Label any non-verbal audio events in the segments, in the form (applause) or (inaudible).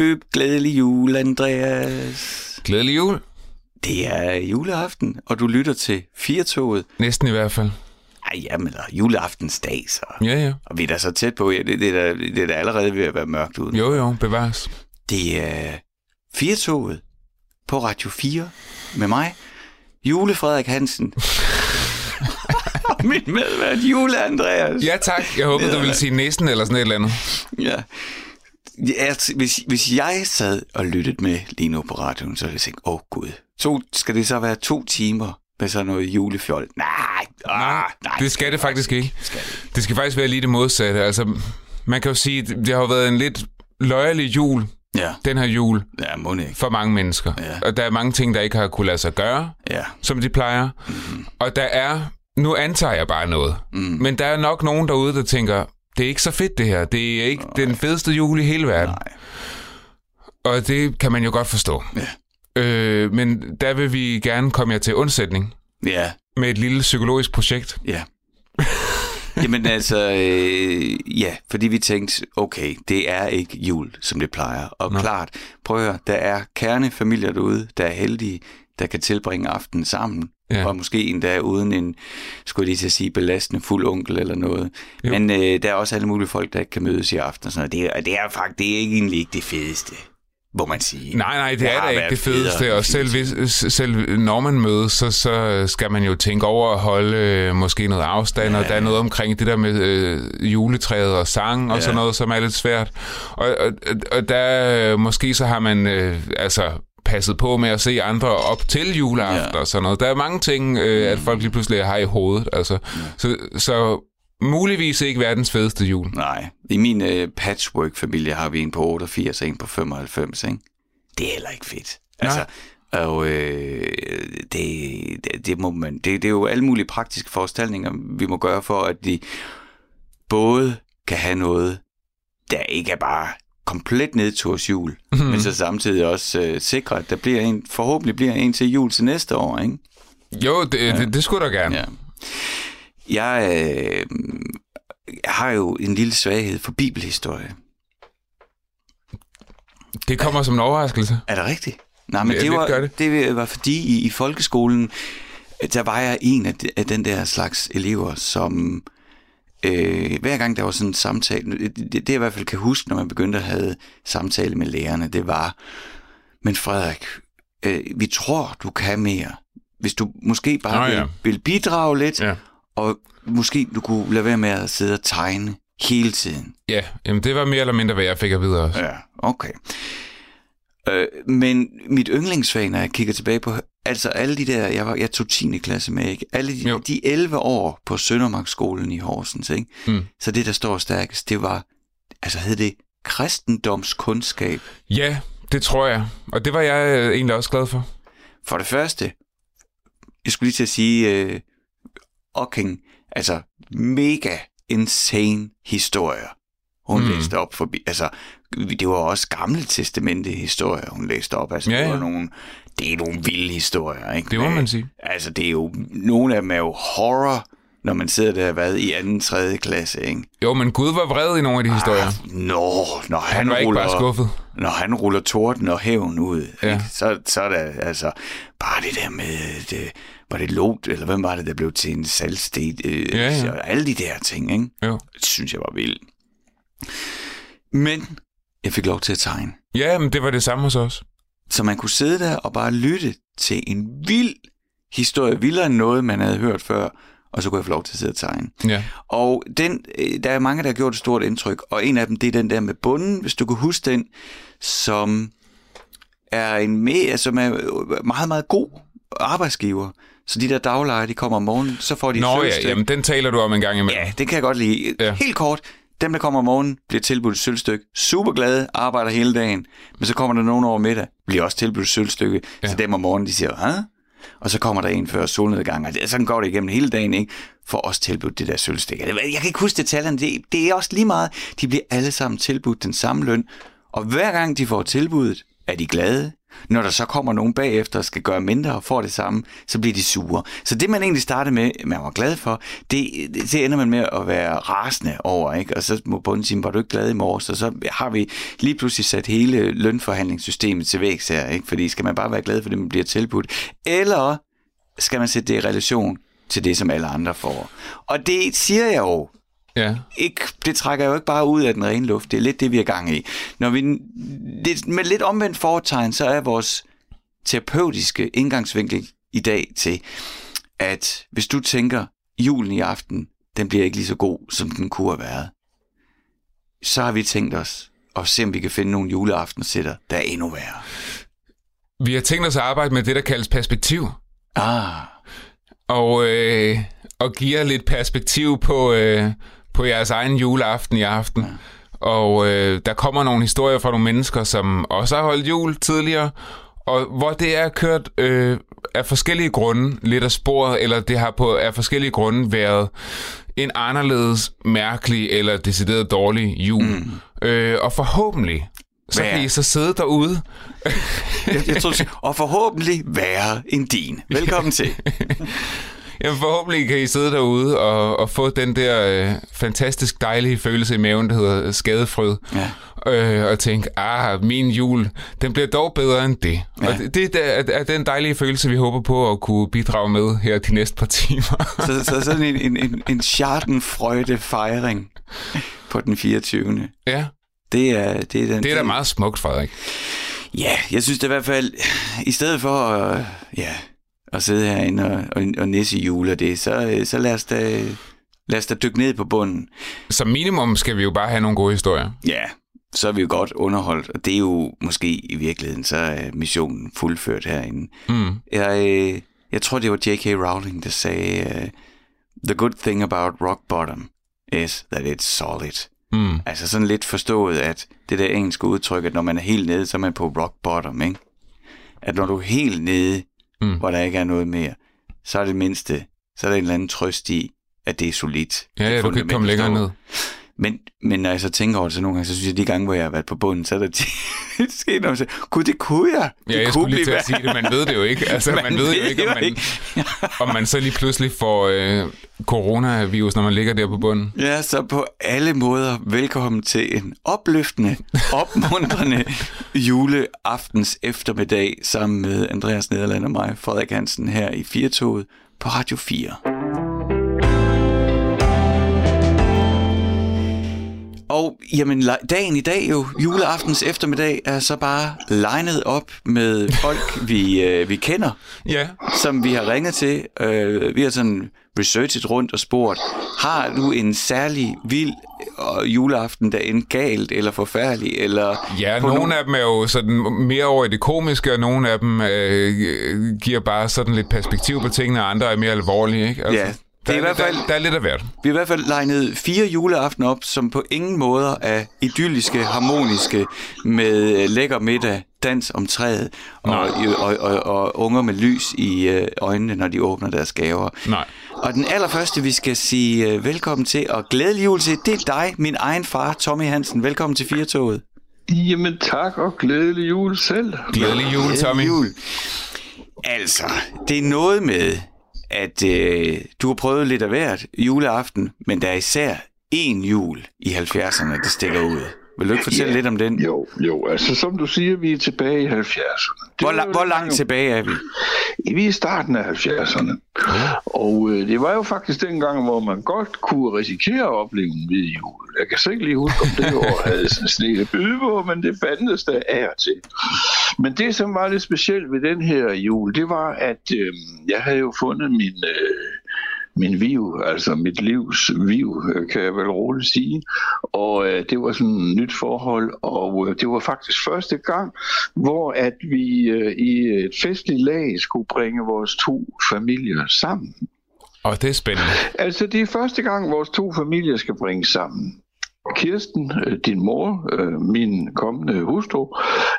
bøb, glædelig jul, Andreas. Glædelig jul. Det er juleaften, og du lytter til Firtoget. Næsten i hvert fald. Ej, jamen, eller juleaftensdag, så. Ja, ja. Og vi er da så tæt på, ja, det, det, er da, det er da allerede ved at være mørkt ude. Jo, jo, bevares. Det er Firtoget på Radio 4 med mig, Jule Frederik Hansen. (laughs) min medvært, Jule Andreas. Ja, tak. Jeg håber, du ville sige næsten eller sådan et eller andet. Ja. Ja, hvis, hvis jeg sad og lyttede med lige nu på radioen, så ville jeg tænke, åh oh, gud, to, skal det så være to timer med sådan noget julefjold? Nej, ah, nej. Det skal det faktisk ikke. Skal det. Det skal faktisk være lige det modsatte. Altså, man kan jo sige, det har jo været en lidt løjerlig jul, Ja, den her jul, ja må ikke. for mange mennesker. Ja. Og der er mange ting, der ikke har kunne lade sig gøre, Ja, som de plejer. Mm-hmm. Og der er, nu antager jeg bare noget, mm. men der er nok nogen derude, der tænker, det er ikke så fedt det her. Det er ikke Nej. den fedeste jul i hele verden. nej. Og det kan man jo godt forstå. Ja. Øh, men der vil vi gerne komme jer til undsætning Ja, med et lille psykologisk projekt. ja. Jamen altså, øh, ja, fordi vi tænkte, okay, det er ikke jul, som det plejer. Og Nå. klart, prøv at høre, der er kernefamilier derude, der er heldige, der kan tilbringe aftenen sammen. Ja. Og måske endda uden en, skulle jeg lige til at sige, belastende fuld onkel eller noget. Jo. Men øh, der er også alle mulige folk, der ikke kan mødes i aften og sådan noget. Det er, det er faktisk det er ikke egentlig ikke det fedeste, må man sige. Nej, nej, det, Det er da ikke det fedeste. Og selv, hvis, selv når man mødes, så, så skal man jo tænke over at holde øh, måske noget afstand, ja. og der er noget omkring det der med øh, juletræet og sang og Ja. sådan noget, som er lidt svært. Og, og, og der øh, måske så har man øh, altså passet på med at se andre op til juleaften Ja. og sådan noget. Der er mange ting, øh, at folk lige pludselig har i hovedet. Altså. Så, så muligvis ikke verdens fedeste jul. Nej, i min øh, patchwork-familie har vi en på 88 og en på 95, ikke? Det er heller ikke fedt. Altså, og øh, det, det, det, må man, det, det er jo alle mulige praktiske foranstaltninger, vi må gøre for, at de både kan have noget, der ikke er bare komplet nedturs jul, Mhm. mm. men så samtidig også øh, sikre, at der bliver en, forhåbentlig bliver en til jul til næste år, ikke? Jo, det, ja. det, det skulle der gerne. Ja. Jeg, øh, har jo en lille svaghed for bibelhistorie. Det kommer som en overraskelse. Er det rigtigt? Nej, men Ja, det, var, det. det. det var fordi i, i folkeskolen, der var jeg en af, de, af den der slags elever, som øh, hver gang der var sådan en samtale, det, det, jeg i hvert fald kan huske, når man begyndte at have samtale med lærerne, det var, men Frederik, øh, vi tror, du kan mere. Hvis du måske bare Nå, vil, ja. vil bidrage lidt, Ja. og måske du kunne lade være med at sidde og tegne hele tiden. Ja, jamen det var mere eller mindre, hvad jeg fik at vide også. Ja, okay. Øh, men mit yndlingsfag, når jeg kigger tilbage på, altså alle de der, jeg, var, jeg tog 10. klasse med, ikke? Alle de, Jo. de 11 år på Søndermarkskolen i Horsens, ikke? Mm. Så det, der står stærkest, det var, altså hed det kristendomskundskab. Ja, det tror jeg. Og det var jeg øh, egentlig også glad for. For det første, jeg skulle lige til at sige, øh, Ocking, altså mega insane historier, hun mm. læste op forbi. Altså, det var også gamle testamente historier, hun læste op. Altså, Ja, det, var ja. nogle, det er nogle vilde historier, ikke? Det må man sige. Altså, det er jo, nogle af dem er jo horror, når man sidder der, hvad, i anden, tredje klasse, ikke? Jo, men Gud var vred i nogle af de historier. Ah, Nå, når han, Han var ikke ruller, bare skuffet. når han ruller torden og hævn ud, Ja. ja. ikke? Så, så er der altså bare det der med, det, var det Lot, eller hvem var det, der blev til en salgsted? Øh, Ja, ja. Alle de der ting, ikke? Jo. Det synes jeg var vildt. Men jeg fik lov til at tegne. Ja, men det var det samme hos os. Så man kunne sidde der og bare lytte til en vild historie, vildere end noget, man havde hørt før, og så kunne jeg få lov til at sidde og tegne. Ja. Og den, øh, der er mange, der har gjort et stort indtryk, og en af dem, det er den der med bunden, hvis du kan huske den, som er en med, som er meget, meget god arbejdsgiver. Så de der daglejere, de kommer om morgenen, så får de Nå ja, jamen den taler du om en gang imellem. Ja, det kan jeg godt lide. Ja. Helt kort, dem, der kommer om morgenen, bliver tilbudt et sølvstykke. Super glade, arbejder hele dagen. Men så kommer der nogen over middag, bliver også tilbudt et sølvstykke. Ja. Så dem om morgenen, de siger, Hæ? Og så kommer der en før solnedgang, og det, sådan går det igennem hele dagen, ikke? For os tilbudt det der sølvstykke. Jeg kan ikke huske detaljerne, det, det er også lige meget. De bliver alle sammen tilbudt den samme løn, og hver gang de får tilbuddet, er de glade. Når der så kommer nogen bagefter og skal gøre mindre og får det samme, så bliver de sure. Så det, man egentlig startede med, man var glad for, det, det, det ender man med at være rasende over. Ikke? Og så må bunden sige, var du ikke glad i morges? Og så har vi lige pludselig sat hele lønforhandlingssystemet til vægs her. Ikke? Fordi skal man bare være glad for det, man bliver tilbudt? Eller skal man sætte det i relation til det, som alle andre får? Og det siger jeg jo Ja. ikke, det trækker jo ikke bare ud af den rene luft. Det er lidt det, vi er gang i. Når vi, det, med lidt omvendt foretegn, så er vores terapeutiske indgangsvinkel i dag til, at hvis du tænker, julen i aften, den bliver ikke lige så god, som den kunne have været, så har vi tænkt os at se, om vi kan finde nogle juleaftensætter, der er endnu værre. Vi har tænkt os at arbejde med det, der kaldes perspektiv. Ah, Og, øh, og give lidt perspektiv på, øh, på jeres egen juleaften i aften. Og øh, der kommer nogle historier fra nogle mennesker, som også har holdt jul tidligere, og hvor det er kørt øh, af forskellige grunde lidt af sporet, eller det har på af forskellige grunde været en anderledes mærkelig eller decideret dårlig jul. Mm. Øh, og forhåbentlig, så kan I så sidde derude jeg, jeg tror, og forhåbentlig værre end din. Velkommen til. (laughs) Jamen forhåbentlig kan I sidde derude og, og få den der øh, fantastisk dejlige følelse i maven, der hedder skadefrød. Ja. Øh, og tænke, ah, min jul, den bliver dog bedre end det. Ja. Og det, det er, er den dejlige følelse, vi håber på at kunne bidrage med her de næste par timer. (laughs) Så, så sådan en, en, en, en Schadenfreude fejring på den 24. ja, Det er, det er, den, det er da meget smukt, Frederik. Ja, jeg synes det i hvert fald, i stedet for at, ja, at sidde herinde og, og, og nisse jul og det, så, øh, så lad, os da, lad os da dykke ned på bunden. Som minimum skal vi jo bare have nogle gode historier. Ja, så er vi jo godt underholdt, og det er jo måske i virkeligheden, så er missionen fuldført herinde. Mm. Jeg, øh, jeg tror, det var J.K. Rowling, der sagde, uh, The good thing about rock bottom is that it's solid. Mm. Altså sådan lidt forstået, at det der engelske udtryk, at når man er helt nede, så er man på rock bottom, ikke? At når du er helt nede, Mm. hvor der ikke er noget mere, så er det mindste, så er der en eller anden trøst i, at det er solidt. Ja, Det ja, du kan ikke komme længere ned. Men, men når jeg så tænker over det, så nogle gange, så synes jeg, de gange, hvor jeg har været på bunden, så er der tit (laughs) sket noget, så gud, det kunne jeg. Det Ja, jeg kunne skulle lige til at sige det. Man ved det jo ikke. (laughs) Altså, man, man ved jo ikke, om man, om man så lige pludselig får øh, coronavirus, når man ligger der på bunden. Ja, så på alle måder velkommen til en opløftende, opmuntrende (laughs) juleaftens eftermiddag sammen med Andreas Nederland og mig, Frederik Hansen, her i Firtoget på Radio 4. Og jamen, dagen i dag jo, juleaftens eftermiddag, er så bare legnet op med folk, (laughs) vi, øh, vi kender, Ja, som vi har ringet til. Øh, vi har sådan researchet rundt og spurgt, har du en særlig vild øh, juleaften, der endte galt eller forfærdelig? Eller ja nogle af dem er jo sådan mere over i det komiske, og nogle af dem øh, giver bare sådan lidt perspektiv på tingene, og andre er mere alvorlige. Ikke? Altså, Ja, er i hvert fald- Der, der er lidt af hvert. Vi har i hvert fald legnet fire juleaftener op, som på ingen måder er idylliske, harmoniske, med øh, lækker middag, dans om træet, og, og, og, og unger med lys i øh, øjnene, når de åbner deres gaver. Nej. Og den allerførste, vi skal sige øh, velkommen til, og glædelig jul til, det er dig, min egen far, Tommy Hansen. Velkommen til Firtoget. Jamen tak, og glædelig jul selv. Glædelig jul, Tommy. Jul. Altså, det er noget med, at øh, du har prøvet lidt af hvert juleaften, men der er især én jul i 70'erne, der stikker ud. Vil du ikke fortælle Ja. lidt om den? Jo, jo, altså som du siger, vi er tilbage i 70'erne. Det Hvor, la- jo hvor langt tilbage er vi? Vi er i starten af 70'erne. Og øh, det var jo faktisk dengang, hvor man godt kunne risikere at opleve en hvid jul. Jeg kan så ikke lige huske, om det år havde sådan sne at byde på, men det fandtes der af og til. Men det, som var lidt specielt ved den her jul, det var, at øh, jeg havde jo fundet min... Øh, min viv, altså mit livs viv, kan jeg vel roligt sige. Og øh, det var sådan et nyt forhold, og øh, det var faktisk første gang, hvor at vi øh, i et festligt lag skulle bringe vores to familier sammen. Og det er spændende. Altså, det er første gang, vores to familier skal bringes sammen. Kirsten, øh, din mor, øh, min kommende hustru,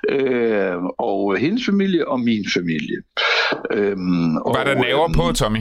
øh, og hendes familie og min familie. Øhm, Var der naver på, Tommy?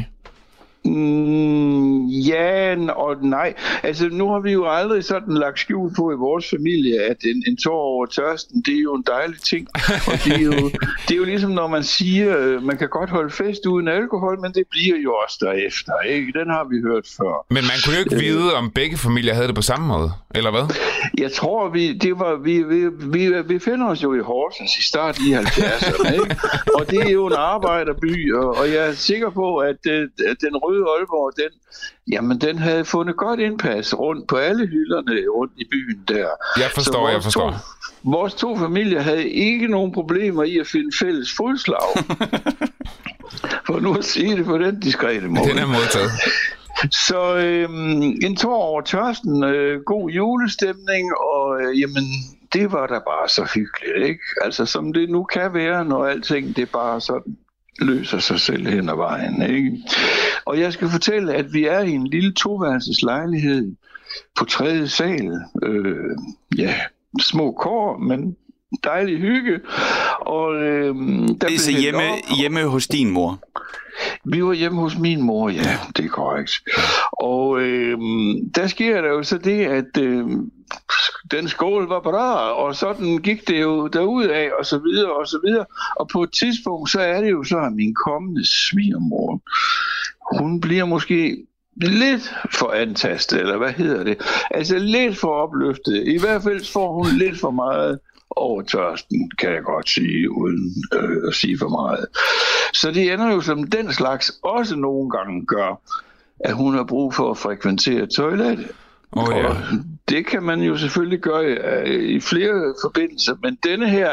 Mm, ja og nej. Altså, nu har vi jo aldrig sådan lagt skjul på i vores familie, at en, en tår over tørsten, det er jo en dejlig ting. Og det er jo, (laughs) det er jo ligesom, når man siger, øh, man kan godt holde fest uden alkohol, men det bliver jo også derefter, ikke? Den har vi hørt før. Men man kunne jo ikke vide, om begge familier havde det på samme måde, eller hvad? Jeg tror, vi, det var, vi, vi, vi befinder os jo i Horsens i starten i 70'erne, ikke? (laughs) Og det er jo en arbejderby, og, og jeg er sikker på, at, at den røde Aalborg, den, jamen, den havde fundet godt indpas rundt på alle hylderne rundt i byen der. Jeg forstår, jeg forstår. To, vores to familier havde ikke nogen problemer i at finde fælles fodslag. (laughs) For nu at sige det på den diskrete måde. Den er modtaget. (laughs) Så øhm, en tår over tørsten, øh, god julestemning, og øh, jamen, det var da bare så hyggeligt, ikke? Altså, som det nu kan være, når alting det bare sådan løser sig selv hen ad vejen, ikke? Og jeg skal fortælle, at vi er i en lille toværelses lejlighed på tredje sal. Øh, ja, små kår, men dejlig hygge. Og, øh, der det er så hjemme, hjemme hos din mor? Vi var hjemme hos min mor, ja, det er korrekt. Og øh, der sker der jo så det, at øh, den skål var bra, og sådan gik det jo derud af, og så videre, og så videre. Og på et tidspunkt, så er det jo så, at min kommende svigermor, hun bliver måske lidt for antastet, eller hvad hedder det? Altså lidt for opløftet. I hvert fald får hun lidt for meget over tørsten, kan jeg godt sige, uden øh, at sige for meget. Så det ender jo som den slags også nogle gange gør, at hun har brug for at frekventere toilettet. Oh, ja. Og det kan man jo selvfølgelig gøre i flere forbindelser, men denne her,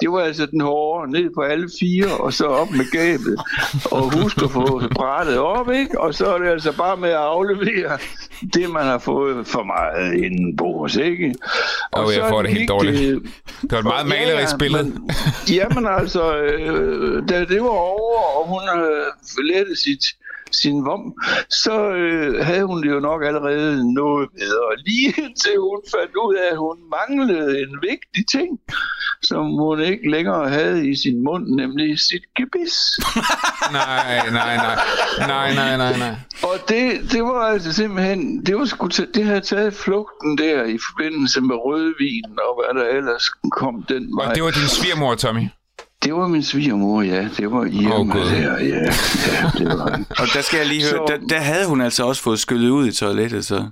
det var altså den hårde, ned på alle fire, og så op med gabet, og husk at få brættet op, ikke? Og så er det altså bare med at aflevere det, man har fået for meget inden på ikke? Og oh, jeg får det helt dårligt. Det, det var et meget malerisk ja, billede. Men, jamen altså, øh, da det var over, og hun har lettet sit sin vom, så øh, havde hun det jo nok allerede noget bedre. Lige til hun fandt ud af, at hun manglede en vigtig ting, som hun ikke længere havde i sin mund, nemlig sit gebis. (laughs) nej, nej, nej. Nej, nej, nej, nej. Og det, det var altså simpelthen, det, var sgu det havde taget flugten der i forbindelse med rødvin og hvad der ellers kom den vej. Og det var din svigermor, Tommy? Det var min svigermor, ja. Det var Irma oh, der, ja. ja det var. (laughs) og der skal jeg lige høre, så, der, der havde hun altså også fået skyllet ud i toilettet, så...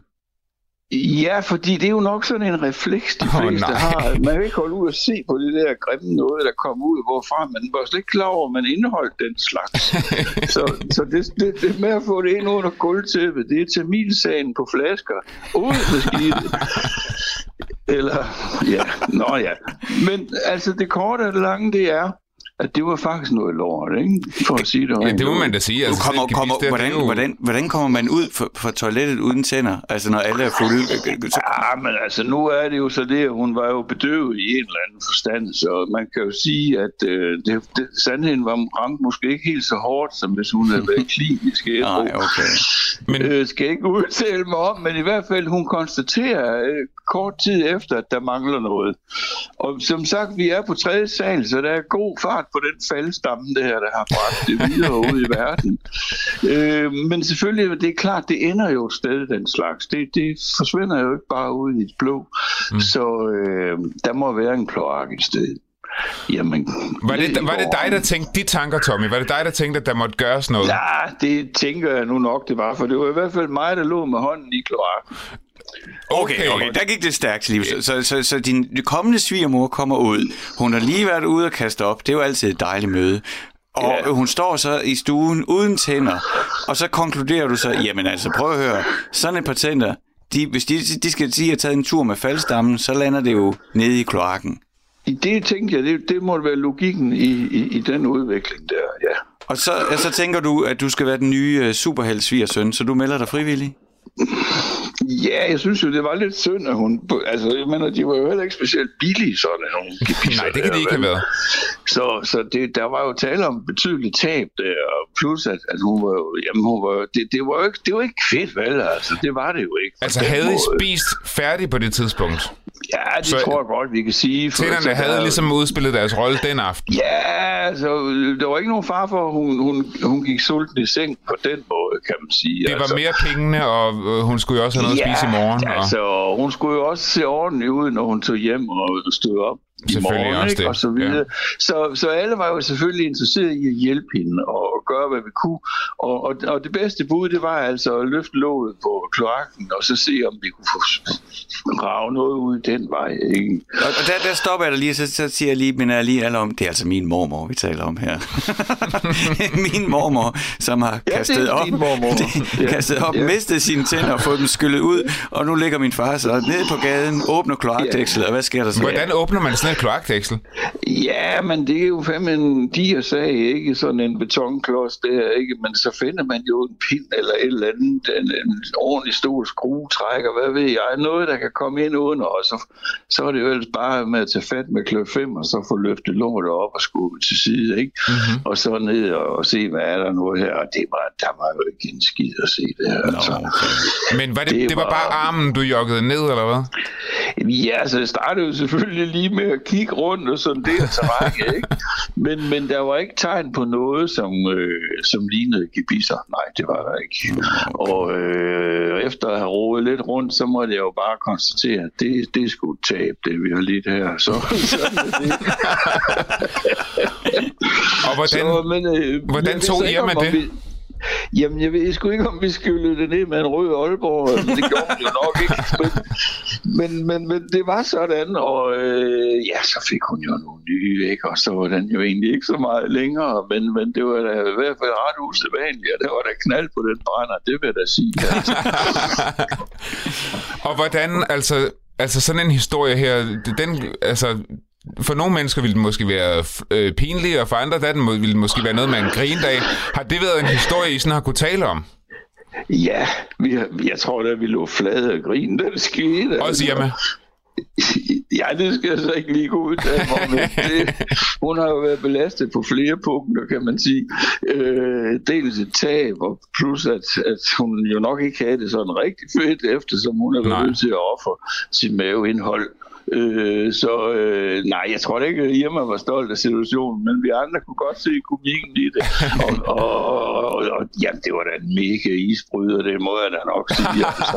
Ja, fordi det er jo nok sådan en refleks, de fleste oh, har. Man kan ikke holde ud og se på det der grimme noget, der kommer ud, hvorfra man var slet ikke klar over, at man indeholdt den slags. (laughs) så så det, det, det med at få det ind under gulvtæppet, det er tamilsagen på flasker. Ud med skide. (laughs) Eller, ja, nå ja. Men altså, det korte og det lange, det er, at det var faktisk noget lort, ikke? For at sige det Ja, det må man da sige. Altså, kommer, kommer, der, hvordan, jo... hvordan, hvordan kommer man ud fra, fra toilettet uden tænder? Altså, når alle er fulde? Ja, men altså, nu er det jo så det, at hun var jo bedøvet i en eller anden forstand, så man kan jo sige, at øh, det, det, sandheden var ramt måske ikke helt så hårdt, som hvis hun havde været (laughs) klinisk Nej, okay. Men... Øh, skal jeg ikke udtale mig om, men i hvert fald, hun konstaterer øh, kort tid efter, at der mangler noget. Og som sagt, vi er på tredje sal, så der er god fart på den faldstamme, det her, der har bragt det videre ud i verden. Øh, men selvfølgelig, det er klart, det ender jo et sted, den slags. Det, det forsvinder jo ikke bare ud i et blå. Mm. Så øh, der må være en kloak et sted. Jamen, var, det, var det dig, der tænkte de tanker, Tommy? Var det dig, der tænkte, at der måtte gøres noget? Ja, det tænker jeg nu nok, det var, for det var i hvert fald mig, der lå med hånden i kloakken. Okay, okay, der gik det stærkt, liv. Så, så, så, så din kommende svigermor kommer ud. Hun har lige været ude og kaste op. Det er jo altid et dejligt møde. Og ja. hun står så i stuen uden tænder, og så konkluderer du så, jamen altså, prøv at høre, sådan et par tænder, de, hvis de, de skal sige at tage en tur med faldstammen, så lander det jo nede i kloakken. I det tænkte jeg, det, det må være logikken i, i, i den udvikling der, ja. Og så, så tænker du, at du skal være den nye uh, superheld så du melder dig frivillig? Ja, jeg synes jo, det var lidt synd, at hun... Altså, jeg mener, de var jo heller ikke specielt billige, sådan nogle gepisser. (laughs) Nej, det kan de ikke have været. Så, så det, der var jo tale om betydeligt tab der, og plus at, at hun var jo... Jamen, hun var det, det, var jo ikke, det var ikke fedt, vel? Altså, det var det jo ikke. Altså, havde I spist færdig på det tidspunkt? Ja, det så, tror jeg godt, vi kan sige. Tænderne havde der, ligesom udspillet deres rolle den aften. Ja, altså, der var ikke nogen far for, at hun, hun, hun gik sulten i seng på den måde. kan man sige. Det var altså, mere pengene, og øh, hun skulle jo også have noget ja, at spise i morgen. Og... altså, hun skulle jo også se ordentligt ud, når hun tog hjem og stod op i morgen, også ikke? Det. og så videre. Ja. Så, så alle var jo selvfølgelig interesseret i at hjælpe hende og gøre, hvad vi kunne. Og, og, og det bedste bud, det var altså at løfte låget på kloakken, og så se, om vi kunne få rave noget ud den vej. Ikke? Og, og der, der stopper jeg lige, så, så siger jeg lige, men jeg lige alle om, det er altså min mormor, vi taler om her. (laughs) min mormor, som har ja, kastet op, (laughs) det, kastet op, ja. mistet sine tænder og fået dem skyllet ud, og nu ligger min far så ned på gaden, åbner kloakdækslet, ja. og hvad sker der så? Hvordan åbner man sådan et kloakdæksel? Ja, men det er jo fandme en diger sag, ikke? Sådan en betonklods der, ikke? Men så finder man jo en pind eller et eller andet, en, en ordentlig stor skruetrækker, hvad ved jeg, noget, der kan komme ind under, og så, så er det jo ellers bare med at tage fat med klø 5, og så få løftet lortet op og skubbe til side, ikke? Mm-hmm. Og så ned og se, hvad er der nu her, og det var, der var jo ikke en skid at se det her. No, altså. okay. Men var det, det, det var, var bare armen, du joggede ned, eller hvad? Ja, altså det startede jo selvfølgelig lige med at kigge rundt og sådan det terræn, ikke? Men, men der var ikke tegn på noget, som, øh, som lignede gebisser. Nej, det var der ikke. Og øh, efter at have roet lidt rundt, så måtte jeg jo bare konstatere, at det, det skulle tabe, det vi har lidt her. Så, sådan er det. og hvordan, så, men, øh, hvordan tog Irma det? Vi, Jamen, jeg ved sgu ikke, om vi skyllede det ned med en rød Aalborg. Altså, det gjorde vi jo nok ikke. Men, men, men, men det var sådan, og øh, ja, så fik hun jo nogle nye, ikke? og så var den jo egentlig ikke så meget længere, men, men det var da i hvert fald ret usædvanligt, og det var der knald på den brænder, det vil jeg da sige. Altså. (laughs) og hvordan, altså, altså sådan en historie her, den, altså, for nogle mennesker ville det måske være øh, pinligt, og for andre der ville det måske være noget, man griner af. Har det været en historie, I sådan har kunne tale om? Ja, vi, jeg tror da, vi lå flade og grine, da det skete. Også hjemme? (laughs) Ja, det skal jeg så ikke lige gå ud af, det, hun har jo været belastet på flere punkter, kan man sige. Øh, dels et tab, og plus at, at hun jo nok ikke havde det sådan rigtig fedt, eftersom hun er været nødt til at ofre sit maveindhold Øh, så øh, nej, jeg tror ikke, at Irma var stolt af situationen, men vi andre kunne godt se komikken i det. Og, (laughs) og, og, og, jamen, det var da en mega isbryder, det må jeg da nok sige. Altså.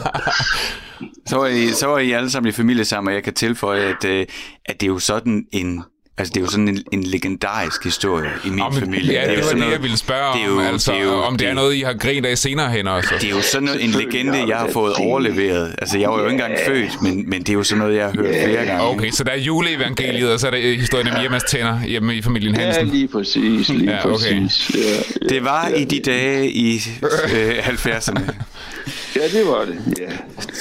(laughs) så, var I, så var I alle sammen i familie sammen, og jeg kan tilføje, at, øh, at det er jo sådan en Altså, det er jo sådan en, en legendarisk historie i min Jamen, familie. Ja, det, det var det, noget, jeg ville spørge det er jo, om, altså, det er jo, om det, det er noget, I har grint af senere hen også. Det er jo sådan noget, en legende, jeg har fået overleveret. Altså, jeg var jo ikke engang født, men, men det er jo sådan noget, jeg har hørt flere gange. Okay, så der er juleevangeliet, og så er der historien om Irmas tænder hjemme i familien Hansen. Ja, lige præcis, lige ja, okay. præcis. Ja, ja, det var i de dage i øh, 70'erne. (laughs) Ja, det var det, ja.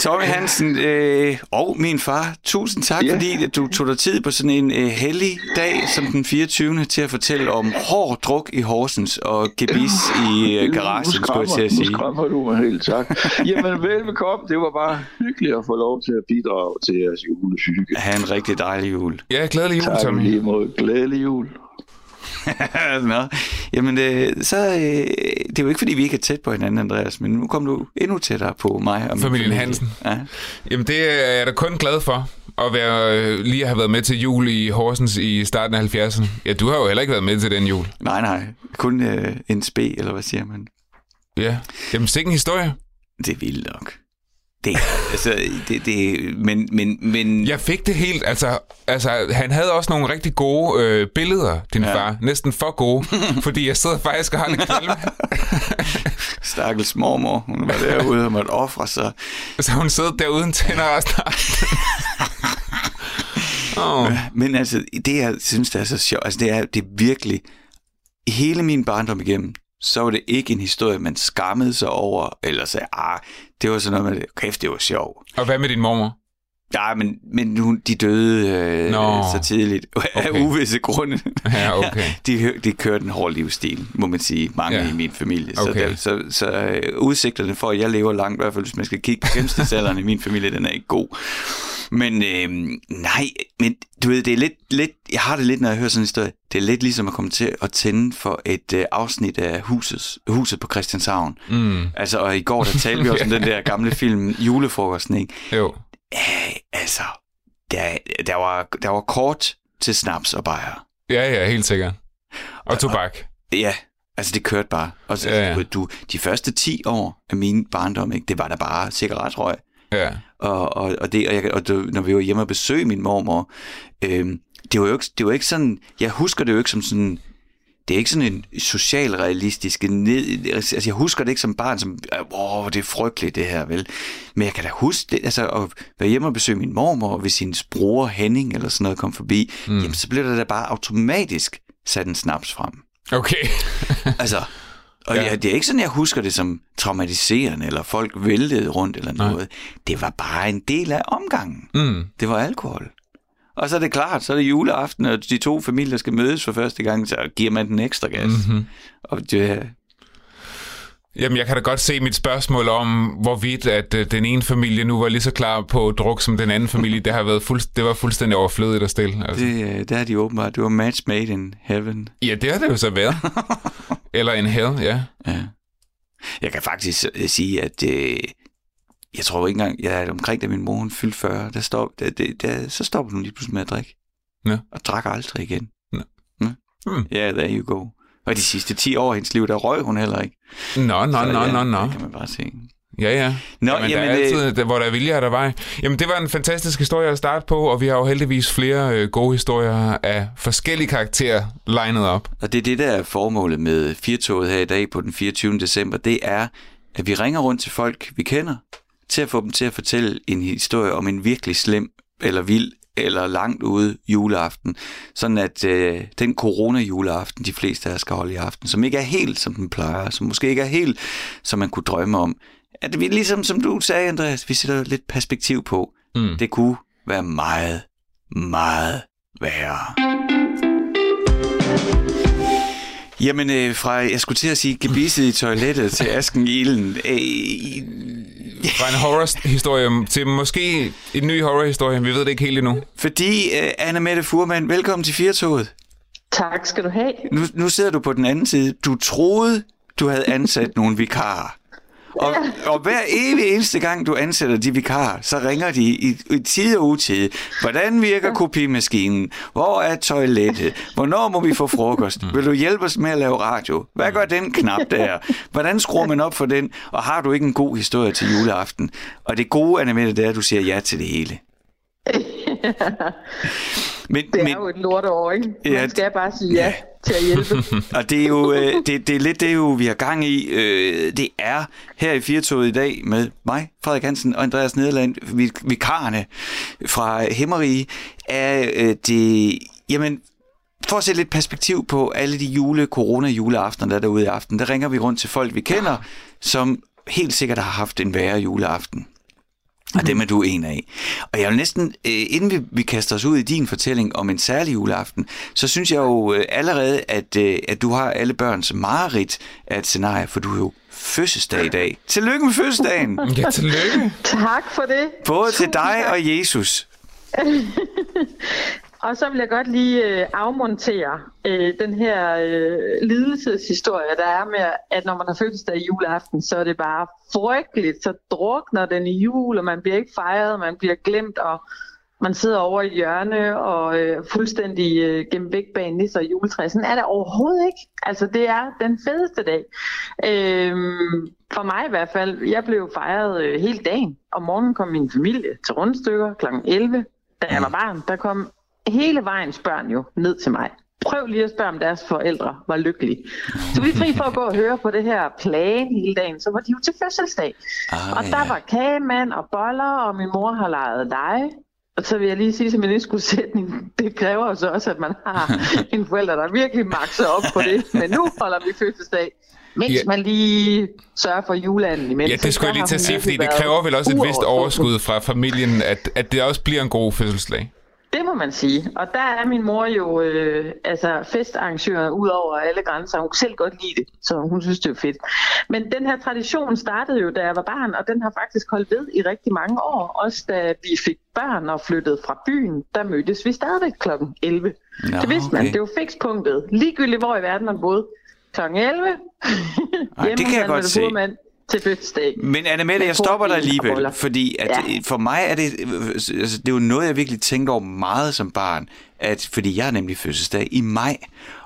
Tommy Hansen øh, og min far, tusind tak, ja. fordi du tog dig tid på sådan en øh, hellig dag som den 24. til at fortælle om hård druk i Horsens og gebis i øh, garagen, skulle jeg til at sige. Nu skræmmer du mig helt, tak. Jamen, velbekomme. Det var bare hyggeligt at få lov til at bidrage til jeres julehygge. Ha' en rigtig dejlig jul. Ja, glædelig jul, tak, Tommy. Tak. Glædelig jul. (laughs) Nå, jamen det, så, øh, det er jo ikke, fordi vi ikke er tæt på hinanden, Andreas, men nu kom du endnu tættere på mig. Og Familien familie. Hansen. Ja. Jamen det er jeg da kun glad for, at være, øh, lige at have været med til jul i Horsens i starten af 70'erne. Ja, du har jo heller ikke været med til den jul. Nej, nej. Kun øh, en spe, eller hvad siger man? Ja. Jamen, sikke en historie. Det er vildt nok. Det, altså, det, det, men, men, men... Jeg fik det helt, altså, altså han havde også nogle rigtig gode øh, billeder, din ja. far. Næsten for gode, (laughs) fordi jeg sidder faktisk og har lidt kvalme. (laughs) Stakkels mormor, hun var derude og måtte ofre sig. Så hun sidder derude en tænder og (laughs) oh. Men altså, det jeg synes, det er så sjovt, altså det er, det er virkelig, hele min barndom igennem, så var det ikke en historie, man skammede sig over, eller sagde, ah, det var sådan noget med, kæft, det var sjovt. Og hvad med din mormor? Ja, men, men hun, de døde øh, så tidligt (laughs) af okay. uvisse grunde. (laughs) Ja, okay. (laughs) de, de kørte en hård livsstil, må man sige, mange ja. i min familie. Okay. Så, der, så, så øh, udsigterne for, at jeg lever langt, i hvert fald hvis man skal kigge på gennemsnitsalderen i min familie, den er ikke god. Men øh, nej, men du ved, det er lidt, lidt, jeg har det lidt, når jeg hører sådan en historie, det er lidt ligesom at komme til at tænde for et øh, afsnit af huset, huset på Christianshavn. Mm. Altså, og i går, der talte vi også om den der gamle film, Julefrokosten, ikke? Jo. Æh, altså, der, der, var, der var kort til snaps og bajer. Ja, ja, helt sikkert. Og tobak. Og, ja, Altså, det kørte bare. Og så, Ja, ja. du, de første 10 år af min barndom, ikke, det var der bare cigaretrøg. Ja. Og, og, og, det, og, jeg, og det, når vi var hjemme og besøgte min mormor, øhm, det, var jo ikke, det var ikke sådan, jeg husker det jo ikke som sådan, det er ikke sådan en socialrealistisk ned, altså jeg husker det ikke som barn, som, åh, det er frygteligt det her, vel? Men jeg kan da huske det, altså at være hjemme og besøge min mormor, hvis hendes bror Henning eller sådan noget kom forbi, mm. jamen så blev der da bare automatisk sat en snaps frem. Okay. (laughs) Altså, og Ja. jeg, det er ikke sådan, jeg husker det som traumatiserende, eller folk væltede rundt eller Nej. noget. Det var bare en del af omgangen. Mm. Det var alkohol. Og så er det klart, så er det juleaften, og de to familier skal mødes for første gang, så giver man den ekstra gas. Mhm. Mm-hmm. Og det, Jamen, jeg kan da godt se mit spørgsmål om, hvorvidt at øh, den ene familie nu var lige så klar på druk som den anden familie. Det har været fuld, det var fuldstændig overflødigt at stille. Altså. det, øh, der er de åbenbart. Det var match made in heaven. Ja, det har det jo så været. (laughs) Eller en hell, ja. Ja. Jeg kan faktisk øh, sige, at øh, jeg tror ikke engang, jeg er omkring, da min mor hun fyldte 40, der stop, der, der, der, så stopper hun lige pludselig med at drikke. Ja. Og drak aldrig igen. Nå. Ja, Hmm. yeah, there you go. Og de sidste 10 år af hendes liv, der røg hun heller ikke. Nå, nå, nå, ja, nå, nå. Det kan man bare se. Ja, ja. Nå, jamen, jamen, der er øh, altid, der, hvor der er vilje, er der vej. Jamen, det var en fantastisk historie at starte på, og vi har jo heldigvis flere øh, gode historier af forskellige karakterer legnet op. Og det er det, der er formålet med Firtoget her i dag på den 24. december. Det er, at vi ringer rundt til folk, vi kender, til at få dem til at fortælle en historie om en virkelig slem eller vild eller langt ude juleaften. Sådan at øh, den corona-juleaften, de fleste af os skal holde i aften, som ikke er helt, som den plejer, som måske ikke er helt, som man kunne drømme om, at vi ligesom, som du sagde, Andreas, vi sætter lidt perspektiv på. Mm. Det kunne være meget, meget værre. Jamen, øh, fra, jeg skulle til at sige gebisset i toilettet til asken i ilden. Øh, Fra en horror-historie til måske en ny horror-historie. Vi ved det ikke helt endnu. fordi, øh, Anna Mette Furman, velkommen til Firtoget. Tak skal du have. Nu, nu sidder du på den anden side. Du troede, du havde ansat nogle vikarer. Og, og hver evig eneste gang, du ansætter de vikarer, så ringer de i, i tid og utid. Hvordan virker kopimaskinen? Hvor er toilettet? Hvornår må vi få frokost? Vil du hjælpe os med at lave radio? Hvad gør den knap der? Hvordan skruer man op for den? Og har du ikke en god historie til juleaften? Og det gode, Anna Mette, det er, at du siger ja til det hele. (laughs) Men, Det men, er jo et lorteår, ikke? Man Ja, skal bare sige ja til at hjælpe. (laughs) Og det er jo øh, det, det er lidt det, jo, vi har gang i. Øh, det er her i Firtoget i dag med mig, Frederik Hansen og Andreas Nederland, vi- vikarerne fra Himmerige, er øh, det... Jamen, for at sætte lidt perspektiv på alle de jule, corona-juleaftener, der er derude i aften, der ringer vi rundt til folk, vi kender, som helt sikkert har haft en værre juleaften. Og dem er du en af. Og jeg vil næsten, øh, inden vi, vi kaster os ud i din fortælling om en særlig juleaften, så synes jeg jo øh, allerede, at, øh, at du har alle børns mareridt af et scenarie, for du er jo fødselsdag i dag. Tillykke med fødselsdagen! (laughs) Ja, tillykke. tak for det. Både til Tusind dig tak. og Jesus. (laughs) Og så vil jeg godt lige øh, afmontere øh, den her øh, lidelseshistorie, der er med, at når man har fødselsdag i juleaften, så er det bare frygteligt. Så drukner den i jul, og man bliver ikke fejret, man bliver glemt, og man sidder over i hjørne og øh, fuldstændig øh, gemt væk bag nisser og juletræ. Sådan er det overhovedet ikke. Altså, det er den fedeste dag. Øh, for mig i hvert fald. Jeg blev fejret øh, hele dagen. Om morgenen kom min familie til rundstykker kl. 11. Da jeg var barn, der kom hele vejens børn jo ned til mig. Prøv lige at spørge, om deres forældre var lykkelige. Så vi er fri for at gå og høre på det her plan hele dagen. Så var de jo til fødselsdag. Ah, Og der var kagemand og boller, og min mor har leget lege. Og så vil jeg lige sige til min indskudsætning, det kræver jo så også, at man har (laughs) en forælder, der virkelig makser op på det. Men nu holder vi fødselsdag, mens Ja. man lige sørger for juleanden imens. Ja, det skulle jeg lige til at sige, fordi det kræver vel også et vist overskud fra familien, at, at det også bliver en god fødselsdag. Det må man sige. Og der er min mor jo øh, altså festarrangør ud over alle grænser. Hun kunne selv godt lide det, så hun synes, det er fedt. Men den her tradition startede jo, da jeg var barn, og den har faktisk holdt ved i rigtig mange år. Også da vi fik børn og flyttede fra byen, der mødtes vi stadigvæk kl. 11. Nå, det vidste man. okay. Det var fikspunktet. Ligegyldigt hvor i verden man boede. Kl. 11. Ej, det kan jeg godt se. Til fødselsdag. Men Anna Mette, Med jeg stopper dig alligevel, fordi at Ja. for mig er det, altså, det er jo noget, jeg virkelig tænkte over meget som barn, at, fordi jeg har nemlig fødselsdag i maj,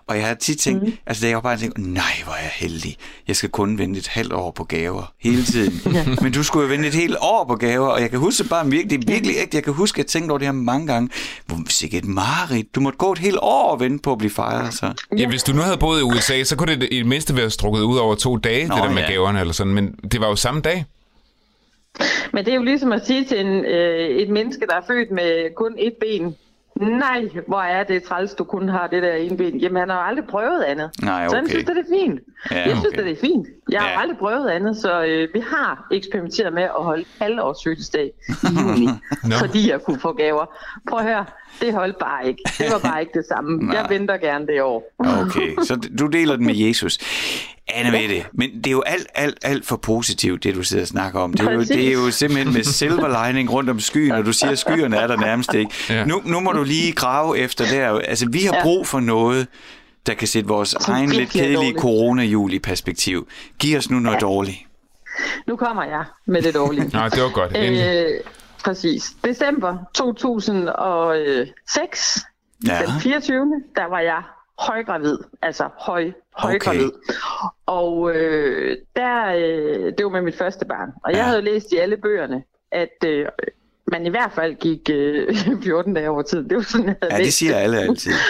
Og jeg har tit tænkt, mm. altså jeg var bare tænkt, nej, hvor er jeg heldig. Jeg skal kun vente et halvt år på gaver hele tiden. (laughs) ja. Men du skulle jo vente et helt år på gaver, og jeg kan huske bare virkelig, virkelig ægte, jeg kan huske, at jeg tænkte over det her mange gange. Hvor sikkert et mareridt. Du måtte gå et helt år og vente på at blive fejret. Så. Ja, hvis du nu havde boet i USA, så kunne det i det mindste være strukket ud over to dage, Nå, det der med ja. gaverne eller sådan. Men det var jo samme dag. Men det er jo ligesom at sige til en, øh, et menneske, der er født med kun et ben, Nej, hvor er det træls, du kun har det der ene ben. Jamen, han har aldrig prøvet andet. Nej, okay. Så han synes, det er fint. Ja, jeg synes, okay. det er fint. Jeg har ja. aldrig prøvet andet, så øh, vi har eksperimenteret med at holde halvårs fødselsdag i juni, (laughs) no. fordi jeg kunne få gaver. Prøv at høre, det holdt bare ikke. Det var bare ikke det samme. Jeg venter gerne det år. okay, så du deler den med Jesus. Anna Mette, men det er jo alt, alt, alt for positivt, det du sidder og snakker om. Det er, jo, det er jo simpelthen med silver lining rundt om skyen, og du siger, at skyerne er der nærmest ikke. Ja. Nu, nu må du lige grave efter der. Altså, vi har brug for noget, der kan sætte vores egen lidt kedelige corona-jul i perspektiv. Giv os nu noget ja. dårligt. Nu kommer jeg med det dårlige. (laughs) Nej, det var godt. Øh, præcis. December 2006, ja. den 24. der var jeg højgravid, altså høj, højgravid. Okay. Og øh, der, øh, det var med mit første barn. Og jeg ja. havde læst i alle bøgerne, at øh, man i hvert fald gik øh, (laughs) 14 dage over tid. Det var sådan, jeg havde Ja, det siger alle altid. (laughs)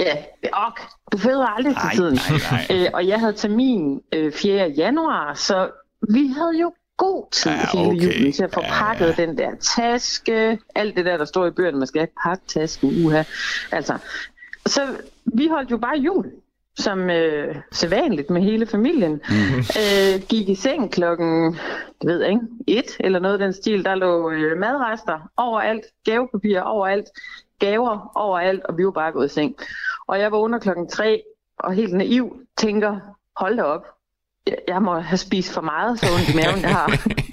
Ja, ok, du føder aldrig til tiden. Nej, nej. (laughs) Øh, og jeg havde termin øh, 4. januar, så vi havde jo god tid ja, hele okay. julen til at få ja, pakket ja. den der taske, alt det der, der står i bøgerne, man skal ikke pakke tasken, uha. Altså, så vi holdt jo bare jul, som øh, sædvanligt med hele familien. Mm. (laughs) Øh, gik i seng klokken, det ved jeg ikke, et eller noget af den stil. Der lå øh, madrester overalt, gavepapir overalt, gaver overalt, og vi var bare gået i seng. Og jeg var under klokken tre, og helt naiv tænker, hold da op, jeg, jeg må have spist for meget, så ondt i maven, jeg har. (laughs)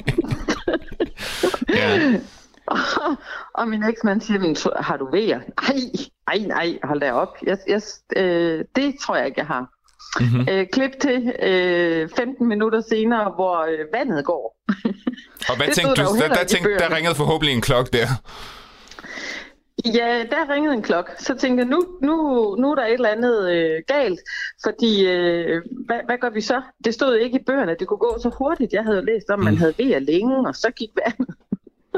(laughs) ja. (laughs) og, min eksmand siger, men, har du vejer? Nej, nej, nej, hold da op. Jeg, jeg, øh, det tror jeg ikke, jeg har. Mm-hmm. Øh, klip til øh, 15 minutter senere, hvor øh, vandet går. (laughs) og hvad tænkte du? Der, der, tænkte, der ringede forhåbentlig en klok der. Ja, der ringede en klok. Så tænkte jeg, nu, nu, nu er der et eller andet øh, galt, fordi øh, hvad, hvad gør vi så? Det stod ikke i bøgerne, det kunne gå så hurtigt. Jeg havde jo læst om, at man mm. havde ved længe, og så gik vandet.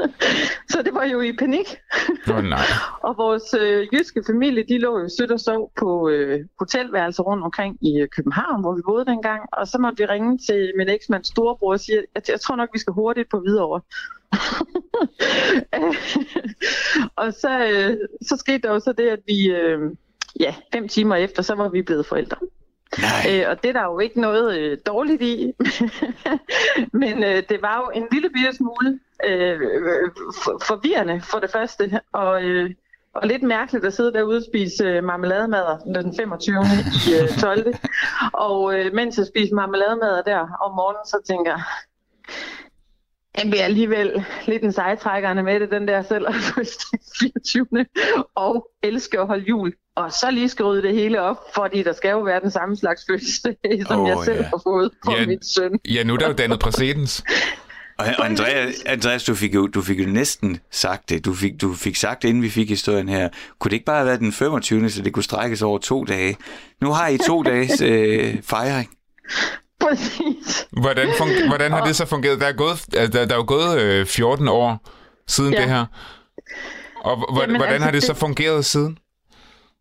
(laughs) så det var jo i panik. Oh, (laughs) nej. og vores øh, jyske familie, de lå jo sødt og sov på øh, hotelværelser rundt omkring i øh, København, hvor vi boede dengang. Og så måtte vi ringe til min eksmands storebror og sige, at jeg tror nok, vi skal hurtigt på videre. (laughs) og så, øh, så skete der jo så det, at vi, øh, ja, fem timer efter, så var vi blevet forældre. Øh, og det er der jo ikke noget øh, dårligt i. (laughs) Men øh, det var jo en lille bitte smule øh, for, forvirrende for det første. Og, øh, og lidt mærkeligt at sidde derude og spise øh, marmelademader den 25. i øh, 12. Og øh, mens jeg spiser marmelademader der om morgenen, så tænker jeg, jeg bliver alligevel lidt en sejtrækkerne med det, den der selv (laughs) 24. og elsker at holde jul. Og så lige skrive det hele op, fordi der skal jo være den samme slags fødselsdag, (laughs) som oh, jeg selv ja. har fået på ja, mit søn. Ja, nu er der jo dannet præcedens. Og, og Andreas, Andreas, du fik, jo, du fik jo næsten sagt det. Du fik, du fik sagt det, inden vi fik historien her. Kunne det ikke bare have været den 25. så det kunne strækkes over to dage? Nu har I to dages øh, fejring. Præcis. Hvordan, fun- hvordan har det så fungeret? Der er, gået, der, der er jo gået øh, 14 år siden ja. det her. Og h- Jamen, hvordan altså, har det så fungeret siden?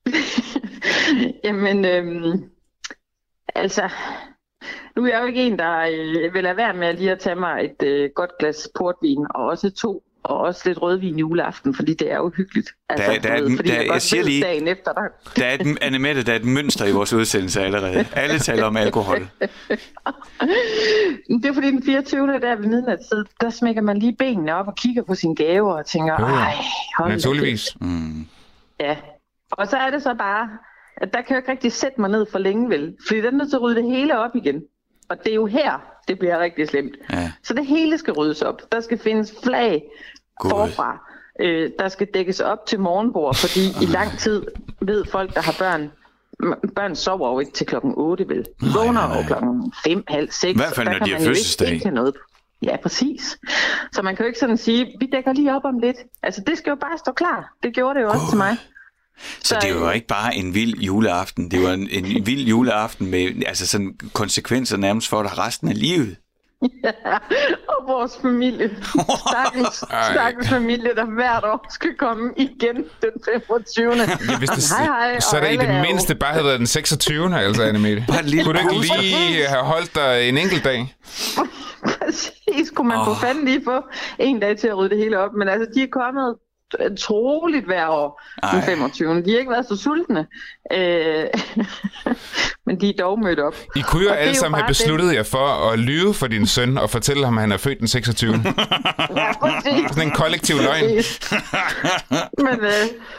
(laughs) Jamen, øhm, altså, nu er jeg jo ikke en, der øh, vil lade være med lige at tage mig et øh, godt glas portvin, og også to og også lidt rødvin juleaften, fordi det er jo hyggeligt. Altså, der, der, er, ved, fordi der, jeg, jeg siger lige, dagen efter, der... der er et, Annemette, der er et mønster i vores udsendelse allerede. Alle taler om alkohol. (laughs) det er fordi den 24. der ved midnatstid, der smækker man lige benene op og kigger på sine gaver og tænker, jo, ej, hold Naturligvis. Mm. Ja, og så er det så bare, at der kan jeg ikke rigtig sætte mig ned for længe vel, fordi den er nødt til at rydde det hele op igen. Og det er jo her, det bliver rigtig slemt. Ja. Så det hele skal ryddes op. Der skal findes flag God. forfra. Øh, der skal dækkes op til morgenbord, fordi i lang tid ved folk, der har børn, børn sover jo ikke til klokken 8, vel? De vågner jo klokken 5, halv 6. I hvert fald, når de har fødselsdag. Ikke, ikke noget. Ja, præcis. Så man kan jo ikke sådan sige, vi dækker lige op om lidt. Altså, det skal jo bare stå klar. Det gjorde det jo God. også til mig. Så det var ikke bare en vild juleaften, det var en, en vild juleaften med altså sådan konsekvenser nærmest for dig resten af livet. Ja, (laughs) og vores familie. Stakkels, (laughs) stakkels familie, der hvert år skal komme igen den 25. (laughs) Ja, hvis det, hej, hej, så er det i det mindste bare havde været den 26. altså, Annemette. Bare lille Kunne du ikke lige have holdt dig en enkelt dag? Præcis, kunne man oh. Få fanden lige få en dag til at rydde det hele op. Men altså, de er kommet troligt hver år den Ej. 25. De har ikke været så sultne. Øh, (laughs) men de er dog mødt op. I kunne jo Og det alle jo sammen have besluttet jer for at lyve for din søn og fortælle ham, at han er født den 26. (laughs) Ja, præcis. Sådan en kollektiv løgn. Men øh,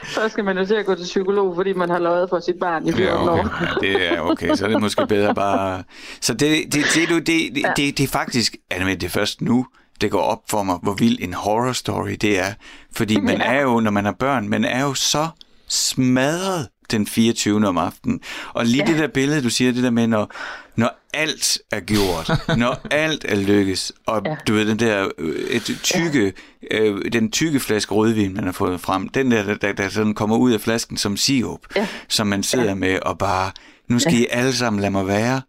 så skal man jo til at gå til psykolog, fordi man har løjet for sit barn i 14 Ja, okay. år. Det er okay, så er det måske bedre bare... Så det, det, det, det, det, det, det, det er faktisk... Anne, det er først nu, det går op for mig, hvor vild en horror story det er. Fordi man er jo, når man har børn, man er jo så smadret den 24. om aftenen. Og lige ja. det der billede, du siger, det der med, når, når alt er gjort, (laughs) når alt er lykkes, og ja. Ja. du ved, den der øh, et tykke, øh, den tykke flaske rødvin, man har fået frem, den der, der, der, der sådan kommer ud af flasken som sirup, Ja. som man sidder ja. med og bare, nu skal ja. I alle sammen lade mig være.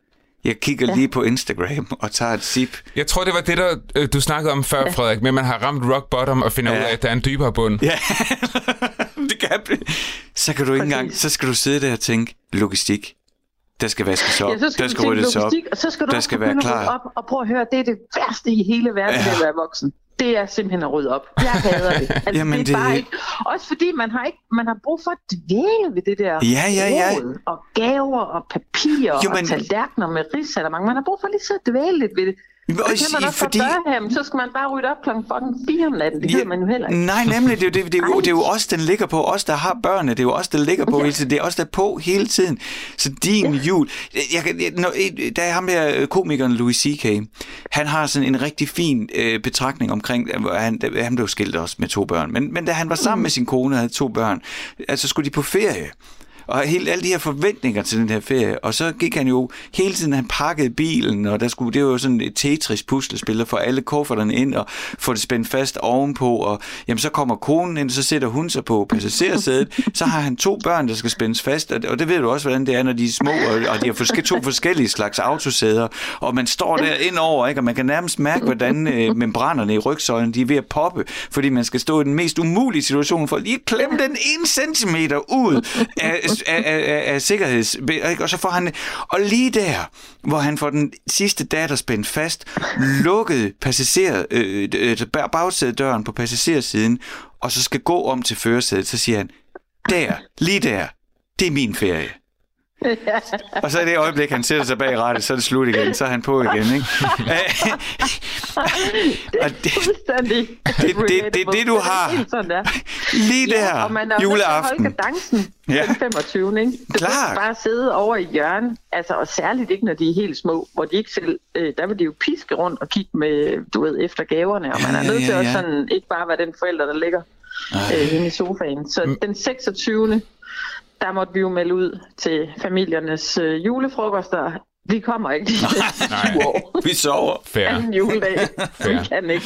Jeg kigger ja. lige på Instagram og tager et sip. Jeg tror, det var det, der øh, du snakkede om før, Frederik, med at man har ramt rock bottom og finder Ja. ud af, at der er en dybere bund. Ja, (laughs) det kan blive. Så kan du ikke engang, så skal du sidde der og tænke, logistik. Der skal vaskes op, Ja, så skal der skal ryddes op, og så skal du der skal være klar. op og prøve at høre, det er det værste i hele verden, ja. at være voksen. Det er simpelthen at rydde op. Jeg hader det. (laughs) Altså, Jamen, det er det- bare ikke. Også fordi man har ikke, man har brug for at dvæle ved det der Ja, ja, ja. og gaver og papirer jo, men- og tallerkener med risalamang. Man har brug for lige så at dvæle lidt ved det. Men det kan man også fordi-. Børnehjem, så skal man bare rydde op klokken fucking 4 om natten. Det gider man jo heller ikke. Nej, nemlig, det, er jo- det, det, er jo, det er jo os, den ligger på. Os, der har børnene, det er jo os, der ligger på hele tiden. Det er os, der er på hele tiden. Så din ja. jul... Jeg, jeg, når, der er ham der komikeren Louis C.K. Han har sådan en rigtig fin øh, betragtning omkring... øh, hvor Han, han blev skilt også med to børn. Men, men da han var sammen med sin kone og havde to børn, altså skulle de på ferie. Og hele, alle de her forventninger til den her ferie. Og så gik han jo hele tiden, han pakkede bilen, og der skulle, det var jo sådan et Tetris-puslespil, at få alle kufferterne ind og få det spændt fast ovenpå. Og jamen, så kommer konen ind, så sætter hun sig på passagersædet. Så har han to børn, der skal spændes fast, og, og det ved du også, hvordan det er, når de er små, og, og de har forske, to forskellige slags autosæder. Og man står der indover, ikke? og man kan nærmest mærke, hvordan øh, membranerne i rygsøjlen, de er ved at poppe, fordi man skal stå i den mest umulige situation for lige at klemme den en centimeter ud af, af, af, af, af sikkerheds... Ikke? Og så får han... Og lige der, hvor han får den sidste datter spændt fast, lukket passager, øh, øh, bagsædedøren på passagersiden, og så skal gå om til førersædet, så siger han, der, lige der, det er min ferie. Og så i det øjeblik, han sætter sig bag rattet, så er det slut igen. Så er han på igen, ikke? Det er Og det- det- det- det er det, du har. Helt sådan der. Lige der, Ja, og man er at juleaften. holde kadencen Ja. den 25. Ikke? Kan ikke bare sidde over i hjørnet, altså, og særligt ikke, når de er helt små, hvor de ikke selv, øh, der vil de jo piske rundt og kigge med, du ved, efter gaverne, og man Ja, er nødt ja, til ja. sådan, ikke bare være den forælder, der ligger øh, henne i sofaen. Så Mm. den 26. der måtte vi jo melde ud til familiernes øh, julefrokoster. Vi kommer ikke de Nej. (laughs) 20 år. Vi sover. Fair. Anden juledag. (laughs) Fair. Vi kan ikke.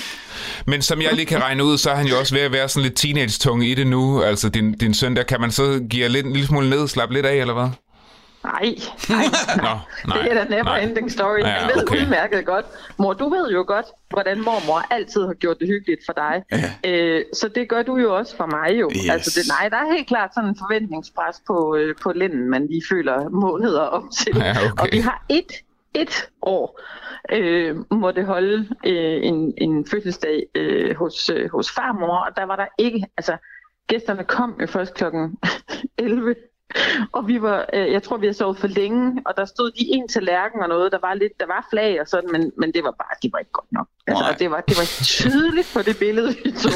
Men som jeg lige kan regne ud, så er han jo også ved at være sådan lidt teenage-tunge i det nu. Altså din, din søn der, kan man så give lidt, en lille smule ned, slappe lidt af, eller hvad? Nej, (laughs) nej, Nå, nej. (laughs) det er da never nej. ending story. Ja, Ja, ved okay. udmærket godt. Mor, du ved jo godt, hvordan mormor altid har gjort det hyggeligt for dig. Ja. Øh, så det gør du jo også for mig jo. Yes. Altså, det, nej, der er helt klart sådan en forventningspres på, øh, på linden, man lige føler måneder op til. Ja, okay. Og vi har et, et år øh, måtte holde øh, en, en fødselsdag øh, hos, øh, hos farmor, og der var der ikke, altså gæsterne kom jo først klokken (laughs) 11, og vi var, øh, jeg tror, vi havde sovet for længe, og der stod de en tallerken og noget, der var lidt, der var flag og sådan, men, men det var bare, det var ikke godt nok. Altså, Nej. og det var, det var tydeligt på det billede, vi tog.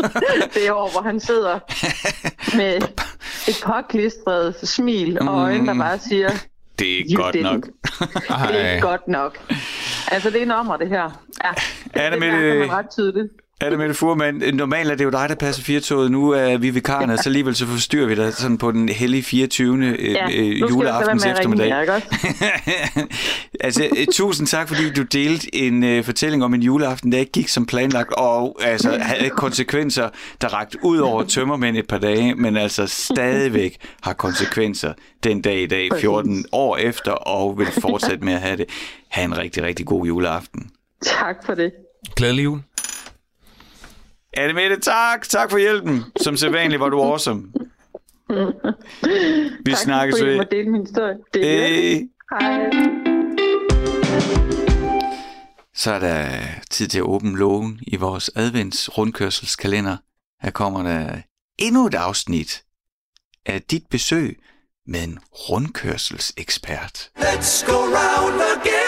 (laughs) det år, hvor han sidder med et påklistret smil og øjne, der bare siger, Det er You godt didn't. nok. det er Ej. godt nok. Altså, det er en ommer, det her. Ja, det, Er det det med mærker det- man ret tydeligt. Er det Mette Furman? Normalt er det jo dig, der passer firtoget. Nu er vi vikarerne, så alligevel så forstyrrer vi dig sådan på den hellige 24. Ja, øh, juleaftens eftermiddag. Ringe, (laughs) altså, øh, tusind tak, fordi du delte en uh, fortælling om en juleaften, der ikke gik som planlagt, og altså, havde konsekvenser, der ragt ud over tømmermænd et par dage, men altså stadigvæk har konsekvenser den dag i dag, 14 år efter, og vil fortsætte med at have det. Ha' en rigtig, rigtig god juleaften. Tak for det. Glædelig jul. Anne Mette, tak. Tak for hjælpen. Som sædvanligt var du awesome. (laughs) Vi tak snakkes ved. Tak for, min historie. Det er hey. Hej. Så er der tid til at åbne lågen i vores advents rundkørselskalender. Her kommer der endnu et afsnit af dit besøg med en rundkørselsekspert. Let's go round again.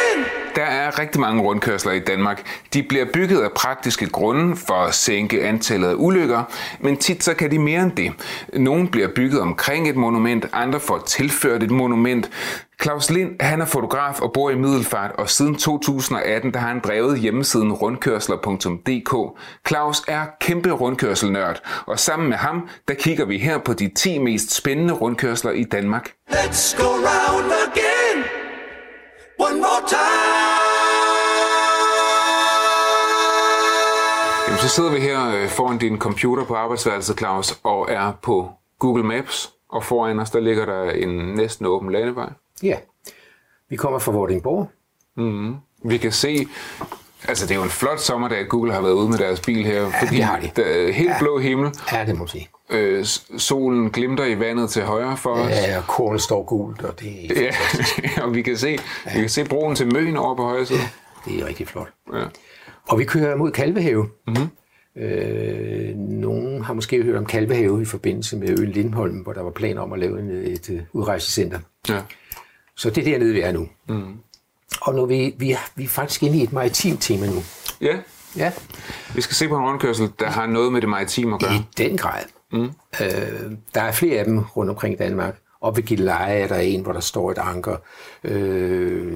Der er rigtig mange rundkørsler i Danmark. De bliver bygget af praktiske grunde for at sænke antallet af ulykker, men tit så kan de mere end det. Nogle bliver bygget omkring et monument, andre får tilført et monument. Claus Lind, han er fotograf og bor i Middelfart, og siden 2018 der har han drevet hjemmesiden rundkørsler.dk. Claus er kæmpe rundkørselnørd, og sammen med ham, der kigger vi her på de 10 mest spændende rundkørsler i Danmark. Let's go round again. One more time. Jamen, så sidder vi her øh, foran din computer på arbejdsværelset, Claus, og er på Google Maps, og foran os, der ligger der en næsten åben landevej. Ja, vi kommer fra Vordingborg. Mm. Vi kan se, altså det er jo en flot sommerdag, at Google har været ude med deres bil her, ja, fordi det har de. der er helt ja. blå himmel. Ja, det må sige. Øh, solen glimter i vandet til højre for os. Ja, og korn står gult, og det er ja, (laughs) og vi kan se, ja. vi kan se broen til Møn over på højre side. Ja, det er rigtig flot. Ja. Og vi kører mod Kalvehave. Mm-hmm. Øh, nogen har måske hørt om Kalvehave i forbindelse med øen Lindholm, hvor der var planer om at lave en, et, et udrejsecenter. Ja. Så det er dernede, vi er nu. Mm. Og nu vi, vi, vi er faktisk inde i et maritimt tema nu. Ja. ja. Vi skal se på en rundkørsel, der har noget med det maritime at gøre. I den grad. Mm. Øh, der er flere af dem rundt omkring Danmark. Og ved Gilleleje er der en, hvor der står et anker. Øh,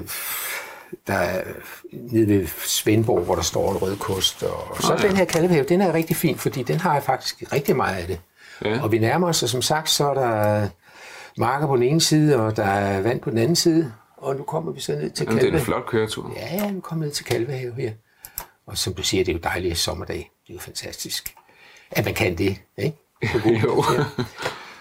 der er nede ved Svendborg, hvor der står en rød kost. Og så oh, ja. den her kalvehave, den er rigtig fin, fordi den har faktisk rigtig meget af det. Ja. Og vi nærmer os, og som sagt, så er der marker på den ene side, og der er vand på den anden side. Og nu kommer vi så ned til Kalvehave. Det er en flot køretur. Ja, ja, nu kommer ned til Kalvehave her. Og som du siger, det er jo dejligt sommerdag. Det er jo fantastisk, at man kan det. Ikke? (laughs) jo.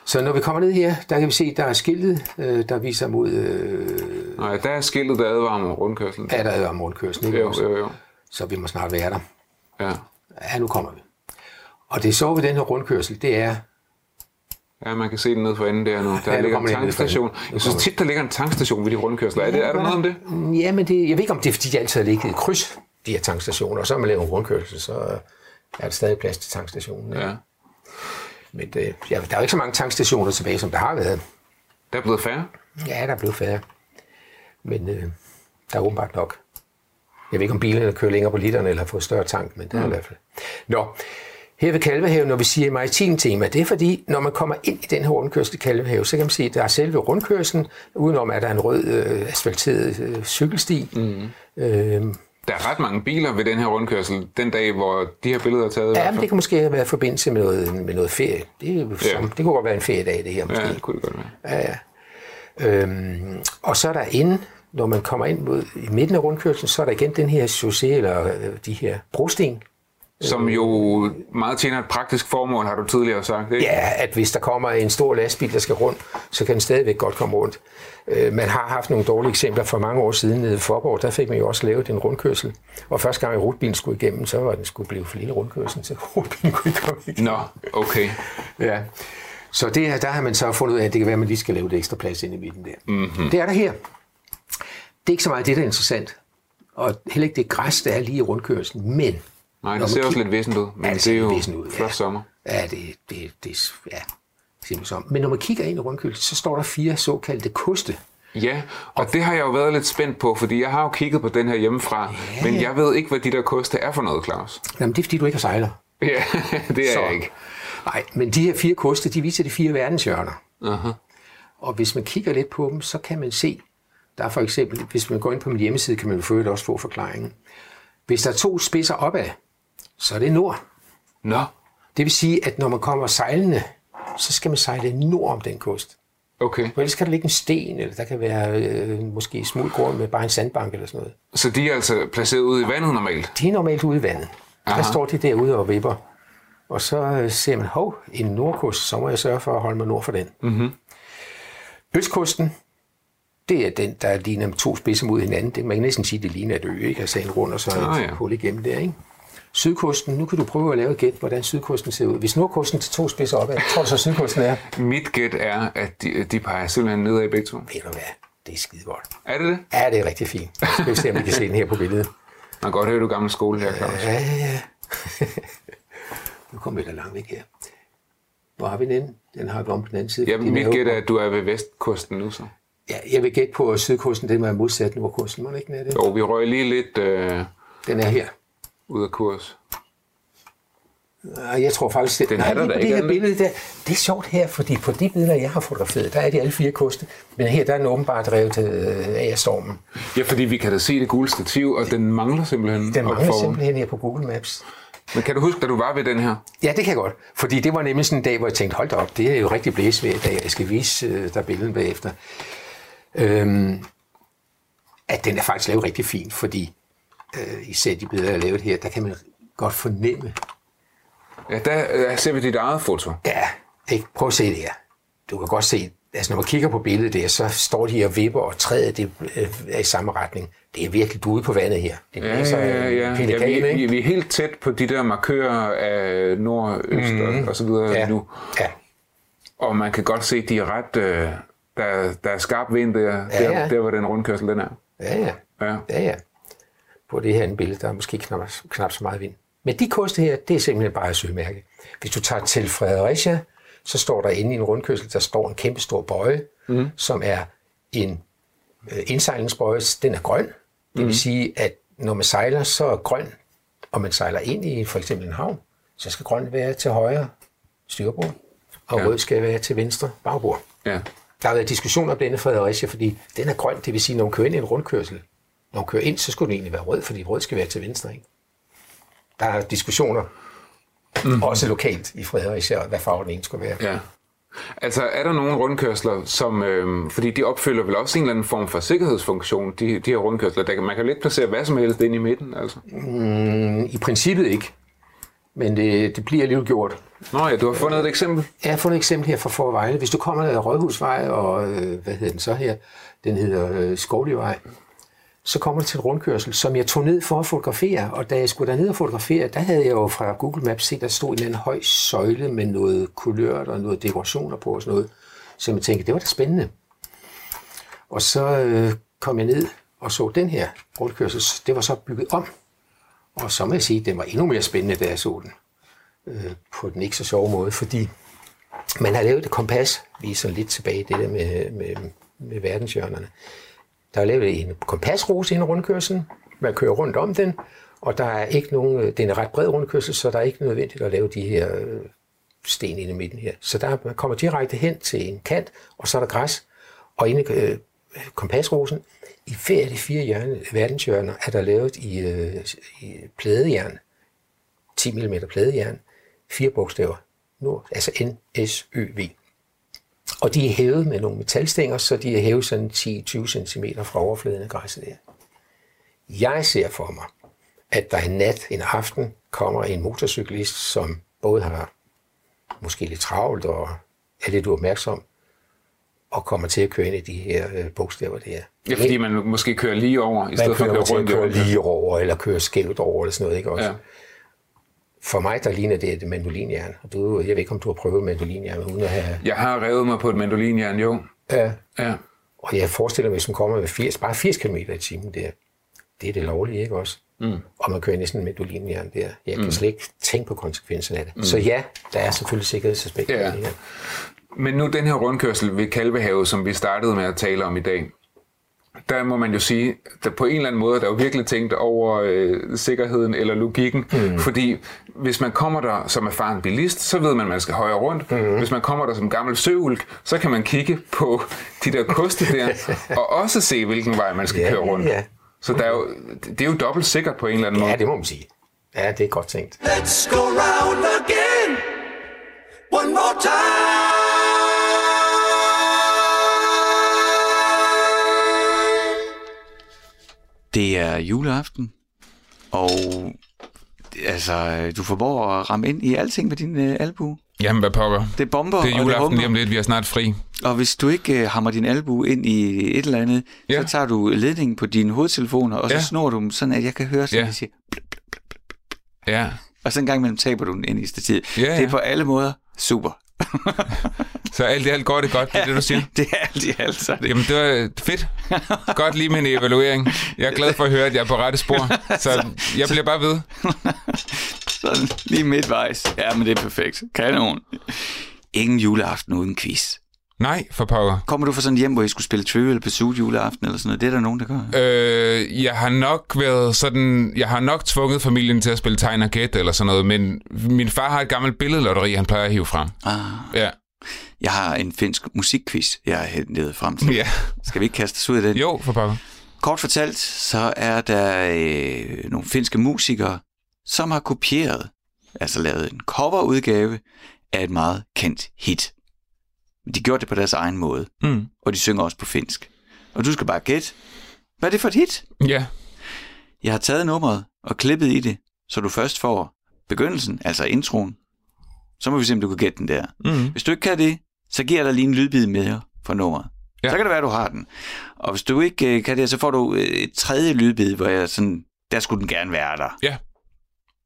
Så når vi kommer ned her, der kan vi se, der er skiltet, øh, der viser mod... Øh... Nej, der er skiltet, der advarer om rundkørslen. Ja, der advarer om rundkørslen, ikke jo, jo, jo. Så vi må snart være der. Ja. Ja, nu kommer vi. Og det så ved den her rundkørsel, det er... Ja, man kan se den nede for enden der nu. Der ja, ligger en tankstation. Jeg synes tit, der ligger en tankstation ved de rundkørsler. Er, det, er der noget om det? Ja, men det, jeg ved ikke, om det er, fordi de altid har ligget i kryds, de her tankstationer. Og så har man lavet en rundkørsel, så er der stadig plads til tankstationen. Ja. ja. Men det, øh, ja, der er jo ikke så mange tankstationer tilbage, som der har været. Der er blevet færre? Ja, der er blevet færre. Men øh, der er åbenbart nok. Jeg ved ikke, om bilerne kører længere på literne eller har fået større tank, men det er mm. i hvert fald. Nå, her ved Kalvehave, når vi siger maritim tema, det er fordi, når man kommer ind i den her rundkørsel i Kalvehave, så kan man sige, at der er selve rundkørslen, udenom at der er en rød øh, asfalteret øh, cykelsti. Mm. Øh, der er ret mange biler ved den her rundkørsel, den dag, hvor de her billeder er taget. Ja, men det kan måske være i forbindelse med noget, med noget ferie. Det, er, ja. det kunne godt være en feriedag, det her måske. Ja, det kunne det godt være. Ja, ja. Øhm, og så er der inde, når man kommer ind mod, i midten af rundkørslen, så er der igen den her chaussé, eller øh, de her brosten, som jo meget tjener et praktisk formål, har du tidligere sagt. Ikke? Ja, at hvis der kommer en stor lastbil, der skal rundt, så kan den stadigvæk godt komme rundt. Øh, man har haft nogle dårlige eksempler for mange år siden nede i Forborg. Der fik man jo også lavet en rundkørsel. Og første gang, rutbilen skulle igennem, så var den skulle blive for lille rundkørsel, så (laughs) rutbilen kunne ikke komme igennem. Nå, okay. Ja. Så det, der har man så fundet ud af, at det kan være, at man lige skal lave et ekstra plads ind i midten der. Mm-hmm. Det er der her. Det er ikke så meget det, der er interessant. Og heller ikke det græs, der er lige i rundkørslen. Men Nej, det ser også lidt væsentligt ud, men ja, det, det er jo ud, flot ja. sommer. Ja, det, det, det, ja, simpelthen Men når man kigger ind i rundkølen, så står der fire såkaldte koste. Ja, og, og det har jeg jo været lidt spændt på, fordi jeg har jo kigget på den her hjemmefra, ja. men jeg ved ikke, hvad de der koste er for noget, Claus. Jamen, det er fordi, du ikke har sejler. Ja, (laughs) det er så, jeg ikke. Nej, men de her fire koste, de viser de fire verdenshjørner. Uh-huh. Og hvis man kigger lidt på dem, så kan man se, der er for eksempel, hvis man går ind på min hjemmeside, kan man jo også få forklaringen. Hvis der er to spidser opad, så er det nord. Nå, Det vil sige, at når man kommer sejlende, så skal man sejle nord om den kyst. okay. For ellers kan der ligge en sten, eller der kan være øh, måske smult grund med bare en sandbank eller sådan noget. Så de er altså placeret ude i vandet normalt? De er normalt ude i vandet. Aha. Der står de derude og vipper. Og så øh, ser man, hov, en nordkyst, så må jeg sørge for at holde mig nord for den. Mm-hmm. Østkysten, det er den, der ligner to spidser mod hinanden. Det, man kan næsten sige, det ligner et ø, ikke? Altså en rund og så et Ah, ja. hul igennem der, ikke? Sydkysten, nu kan du prøve at lave et gæt, hvordan sydkysten ser ud. Hvis nordkysten til to spidser opad, tror du så sydkysten er? Mit gæt er, at de, de peger simpelthen nedad i begge to. Ved du hvad, det er skide godt. Er det det? Ja, det er rigtig fint. Skal vi se, om vi kan se den her på billedet. Man kan godt høre, du gammel skole her, Claus. Ja, ja, ja. (laughs) nu kommer vi da langt væk her. Hvor har vi den? Den har vi om på den anden side. Ja, mit gæt er, at du er ved vestkysten nu så. Ja, jeg vil gætte på, at sydkysten den er modsat nordkysten. Må den ikke den er det? Jo, vi røg lige lidt øh, Den er her. Ud af kurs. Jeg tror faktisk, det, Den nej, er der ikke, det er her den det? billede der, det er sjovt her, fordi på de billeder, jeg har fotograferet, der er de alle fire kyster. Men her, der er den åbenbart drevet øh, af stormen. Ja, fordi vi kan da se det gule stativ, og den mangler simpelthen. Den mangler simpelthen her på Google Maps. Men kan du huske, da du var ved den her? Ja, det kan jeg godt. Fordi det var nemlig sådan en dag, hvor jeg tænkte, hold da op, det er jo rigtig blæsvejr i dag. Jeg skal vise øh, dig billedet bagefter. Øhm, at den er faktisk lavet rigtig fint, fordi øh, især de billeder, jeg har lavet her, der kan man godt fornemme, Ja, der, der ser vi dit eget foto. ja, ikke? prøv at se det her. Du kan godt se, altså når man kigger på billedet der, så står de her vipper, og træet det, øh, er i samme retning. Det er virkelig duet på vandet her. Det Ja, blæser ja, ja. pelikan, ja vi, ikke? vi, er helt tæt på de der markører af nord, øst mm. og, og så videre ja. nu. ja. Og man kan godt se, at de er ret... Øh, der, der er skarp vind der, Ja, der, ja. der, hvor den rundkørsel den er. Ja, ja. Ja. Ja, ja. På det her billede, der er måske knap, knap så meget vind. Men de koste her, det er simpelthen bare et sømærke. Hvis du tager til Fredericia, så står der inde i en rundkørsel, der står en kæmpe stor bøje, mm. som er en øh, indsejlingsbøje. Den er grøn. Det vil sige, at når man sejler, så er grøn, og man sejler ind i for eksempel en havn, så skal grøn være til højre styrbord, og Ja. rød skal være til venstre bagbord. Ja. Der har været diskussioner om denne Fredericia, fordi den er grøn, det vil sige, når man kører ind i en rundkørsel, når man kører ind, så skulle den egentlig være rød, fordi rød skal være til venstre. Ikke? Der er diskussioner, mm. også lokalt i Fredericia, hvad farve den ene skulle være. ja. Altså, er der nogle rundkørsler, som... Øh, fordi de opfylder vel også en eller anden form for sikkerhedsfunktion, de, de her rundkørsler. Der, man kan lidt placere hvad som helst ind i midten, altså. Mm, I princippet ikke, men det, det bliver alligevel gjort. Nå ja, du har fundet et eksempel. Jeg har fundet et eksempel her fra Forvejle. Hvis du kommer af Rådhusvej, og øh, hvad hedder den så her? Den hedder øh, Skovligvej. Så kommer det til en rundkørsel, som jeg tog ned for at fotografere. Og da jeg skulle derned og fotografere, der havde jeg jo fra Google Maps set, at der stod en eller anden høj søjle med noget kulørt og noget dekorationer på og sådan noget. Så jeg tænkte, det var da spændende. Og så øh, kom jeg ned og så den her rundkørsel. Det var så bygget om. Og så må jeg sige, at den var endnu mere spændende, da jeg så den øh, på den ikke så sjove måde, fordi man har lavet et kompas, vi er så lidt tilbage i det der med, med, med verdenshjørnerne. Der er lavet en kompasrose i en rundkørsel, man kører rundt om den, og der er ikke nogen, øh, det er en ret bred rundkørsel, så der er ikke nødvendigt at lave de her øh, sten inde i midten her. Så der, man kommer direkte hen til en kant, og så er der græs, og inde i øh, kompasrosen, i hver af de fire hjørne, verdenshjørner, er der lavet i, øh, i pladejern, 10 mm pladejern, fire bogstaver, Nord, altså N-S-Ø-V. Og de er hævet med nogle metalstænger, så de er hævet sådan 10-20 cm fra overfladen af græsset der. Jeg ser for mig, at der en nat, en aften, kommer en motorcyklist, som både har måske lidt travlt og er lidt uopmærksom, og kommer til at køre ind i de her øh, bogstaver der. Ja, fordi man måske kører lige over, i Man stedet for at kører køre rundt. i køre rundkørslen. lige over, eller køre skævt over, eller sådan noget, ikke også? Ja. For mig, der ligner det et mandolinjern. Og du, jeg ved ikke, om du har prøvet mandolinjern, uden at have... Jeg har revet mig på et mandolinjern, jo. Ja. Ja. Og jeg forestiller mig, hvis man kommer med 80, bare 80 km i timen der, det er det lovlige, ikke også? Mm. Og man kører næsten med mandolinjern der. Jeg kan mm. slet ikke tænke på konsekvenserne af det. Mm. Så ja, der er selvfølgelig sikkerhedsaspekter Ja. i det her. Men nu den her rundkørsel ved Kalvehave, som vi startede med at tale om i dag, der må man jo sige, at på en eller anden måde, der er jo virkelig tænkt over øh, sikkerheden eller logikken, mm. fordi hvis man kommer der som erfaren bilist, så ved man, at man skal højre rundt. Mm. Hvis man kommer der som gammel søulk, så kan man kigge på de der koste der, (laughs) og også se, hvilken vej man skal Ja, køre rundt. ja. Så der er jo, det er jo dobbelt sikkert på en eller anden måde. Ja, det må man sige. Ja, det er godt tænkt. Let's go round again. One more time. Det er juleaften, og altså, du lov at ramme ind i alting med din øh, albu. Jamen, hvad pokker? Det bomber, Det er juleaften det lige om lidt, vi er snart fri. Og hvis du ikke øh, hammer din albu ind i et eller andet, Ja. så tager du ledningen på dine hovedtelefoner, og så Ja. snor du dem, sådan at jeg kan høre, sådan Ja. ja. siger, Ja, og så en gang imellem taber du den ind i stativet. Ja, ja. Det er på alle måder super. Så alt i alt går det godt, det er det, du siger. (laughs) det er alt i alt, så er det. Jamen, det var fedt. Godt lige med en evaluering. Jeg er glad for at høre, at jeg er på rette spor. Så (laughs) jeg bliver bare ved. (laughs) Sådan lige midtvejs. Ja, men det er perfekt. Kanon. Ingen juleaften uden quiz. Nej, for pokker. Kommer du fra sådan hjem, hvor I skulle spille Trivial Pursuit juleaften eller sådan noget? Det er der nogen, der gør. Øh, jeg har nok været sådan... Jeg har nok tvunget familien til at spille tegn og gæt eller sådan noget, men min far har et gammelt billedlotteri, han plejer at hive frem. Ah, Ja. jeg har en finsk musikquiz, jeg har hentet frem til. Ja. Skal vi ikke kaste os ud af den? Jo, for pokker. Kort fortalt, så er der øh, nogle finske musikere, som har kopieret, altså lavet en coverudgave af et meget kendt hit. De gjorde det på deres egen måde, Mm. og de synger også på finsk. Og du skal bare gætte, hvad er det for et hit? Ja. Jeg har taget nummeret og klippet i det, så du først får begyndelsen, altså introen. Så må vi se, om du kan gætte den der. Mm. Hvis du ikke kan det, så giver jeg dig lige en lydbid med fra nummeret. Ja. Ja. Så kan det være, at du har den. Og hvis du ikke øh, kan det, så får du øh, et tredje lydbid, hvor jeg sådan, der skulle den gerne være der. Ja.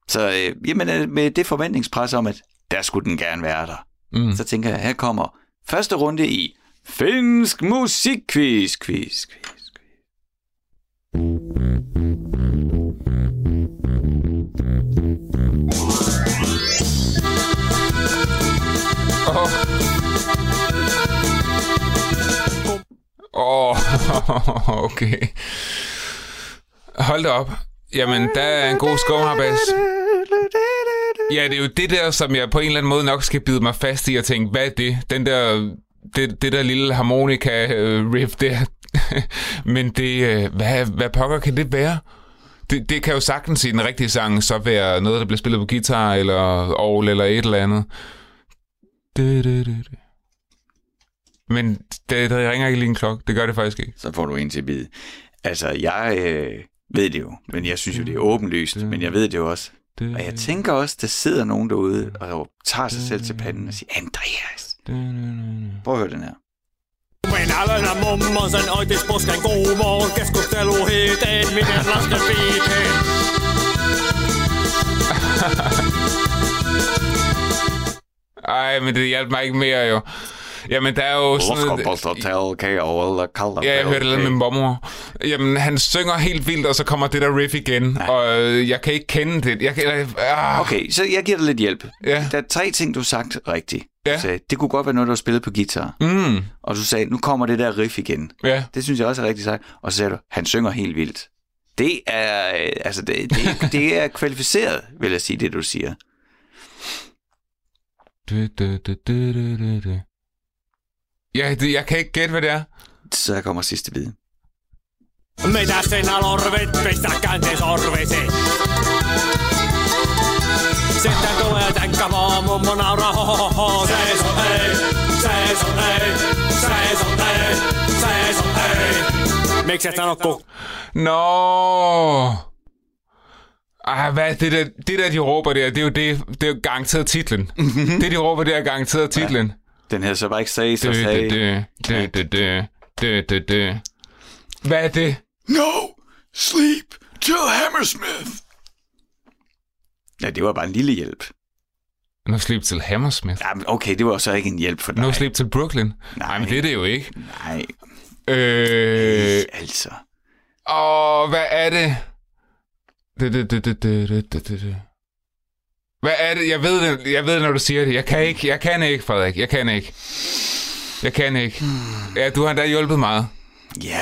Så øh, jamen, øh, med det forventningspres om, at der skulle den gerne være der, Mm. så tænker jeg, her kommer første runde i Finsk Musikquiz, quiz, quiz. quiz. Åh. Åh, (laughs) okay. Hold da op. Jamen, der er en god skumarbas. Ja, det er jo det der, som jeg på en eller anden måde nok skal bide mig fast i og tænke, hvad er det? Den der, det, det der lille harmonika-riff der. (laughs) Men det, øh, hvad, hvad pokker kan det være? Det, det kan jo sagtens i den rigtige sang så være noget, der bliver spillet på guitar, eller orgel, eller et eller andet. Men det, det ringer ikke lige en klokke. Det gør det faktisk ikke. Så får du en til bid. Altså, jeg øh, ved det jo, men jeg synes jo, det er åbenlyst, men jeg ved det jo også. Og jeg tænker også, der sidder nogen derude og tager sig selv til panden og siger, Andreas, prøv at høre den her. Men alle er mummonsen oitis pusken kuumoon keskustelu hiiteen, miten lasten viiteen. (laughs) Ej, men det hjalp mig ikke mere jo. Jamen, der er jo sådan... Ja, jeg hørte det lidt med mormor. Jamen, han synger helt vildt, og så kommer det der riff igen, ja. og øh, jeg kan ikke kende det. Jeg kan, ah, Okay, så jeg giver dig lidt hjælp. Ja. Der er tre ting, du har sagt rigtigt. Ja. Sagde, det kunne godt være noget, du har spillet på guitar. Mm, Og du sagde, nu kommer det der riff igen. ja. Det synes jeg også er rigtigt sagt. Og så sagde du, han synger helt vildt. Det er, øh, altså, det, det, det er kvalificeret, vil jeg sige, det du siger. Du, du, du, du, du, du. Ja, det, jeg kan ikke gætte, hvad det er. Så kommer sidste bid. Mitä sinä lorvet pistä käntisorvesi? Sitten tulee tänkkämaa mummo nauraa ho ho ho ho. Seiso hei, seiso hei, seiso hei, seiso hei. Miksi et sano ku? Nå. Ej, hvad er det der, det der, de råber der, det er jo det, det er jo garanteret titlen. (laughs) det, de råber, det er garanteret titlen. Den her så bare ikke sagde, så sagde... Hvad er det? No sleep till Hammersmith. Ja, det var bare en lille hjælp. No Sleep til Hammersmith. Ja, men okay, det var så ikke en hjælp for dig. No Sleep til Brooklyn. Nej, Nej. men det er det jo ikke. Nej, Øh, altså. åh, hvad er det? Det, det, det, det, det, det, det, det. Hvad er det? Jeg ved det, jeg ved det, når du siger det. Jeg kan ikke, jeg kan ikke, Frederik. Jeg kan ikke. Jeg kan ikke. Ja, du har da hjulpet meget. Ja.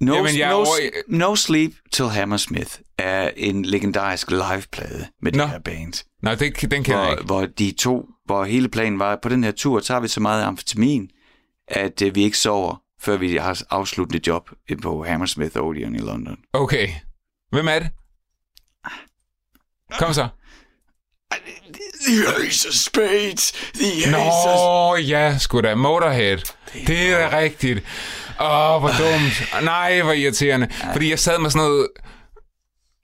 No, Jamen, jeg no, over- no Sleep Till Hammersmith er en legendarisk liveplade med Nå. det her band. Nej, det, den jeg Hvor, ikke. hvor de to, hvor hele planen var, på den her tur tager vi så meget amfetamin, at øh, vi ikke sover, før vi har afsluttende job på Hammersmith Odeon i London. Okay. Hvem er det? Kom så. The Ace of Spades. The Ace of... Nå, ja, sgu da. Motorhead. Det er da rigtigt. Åh, oh, hvor dumt. Nej, hvor irriterende. Fordi jeg sad med sådan noget...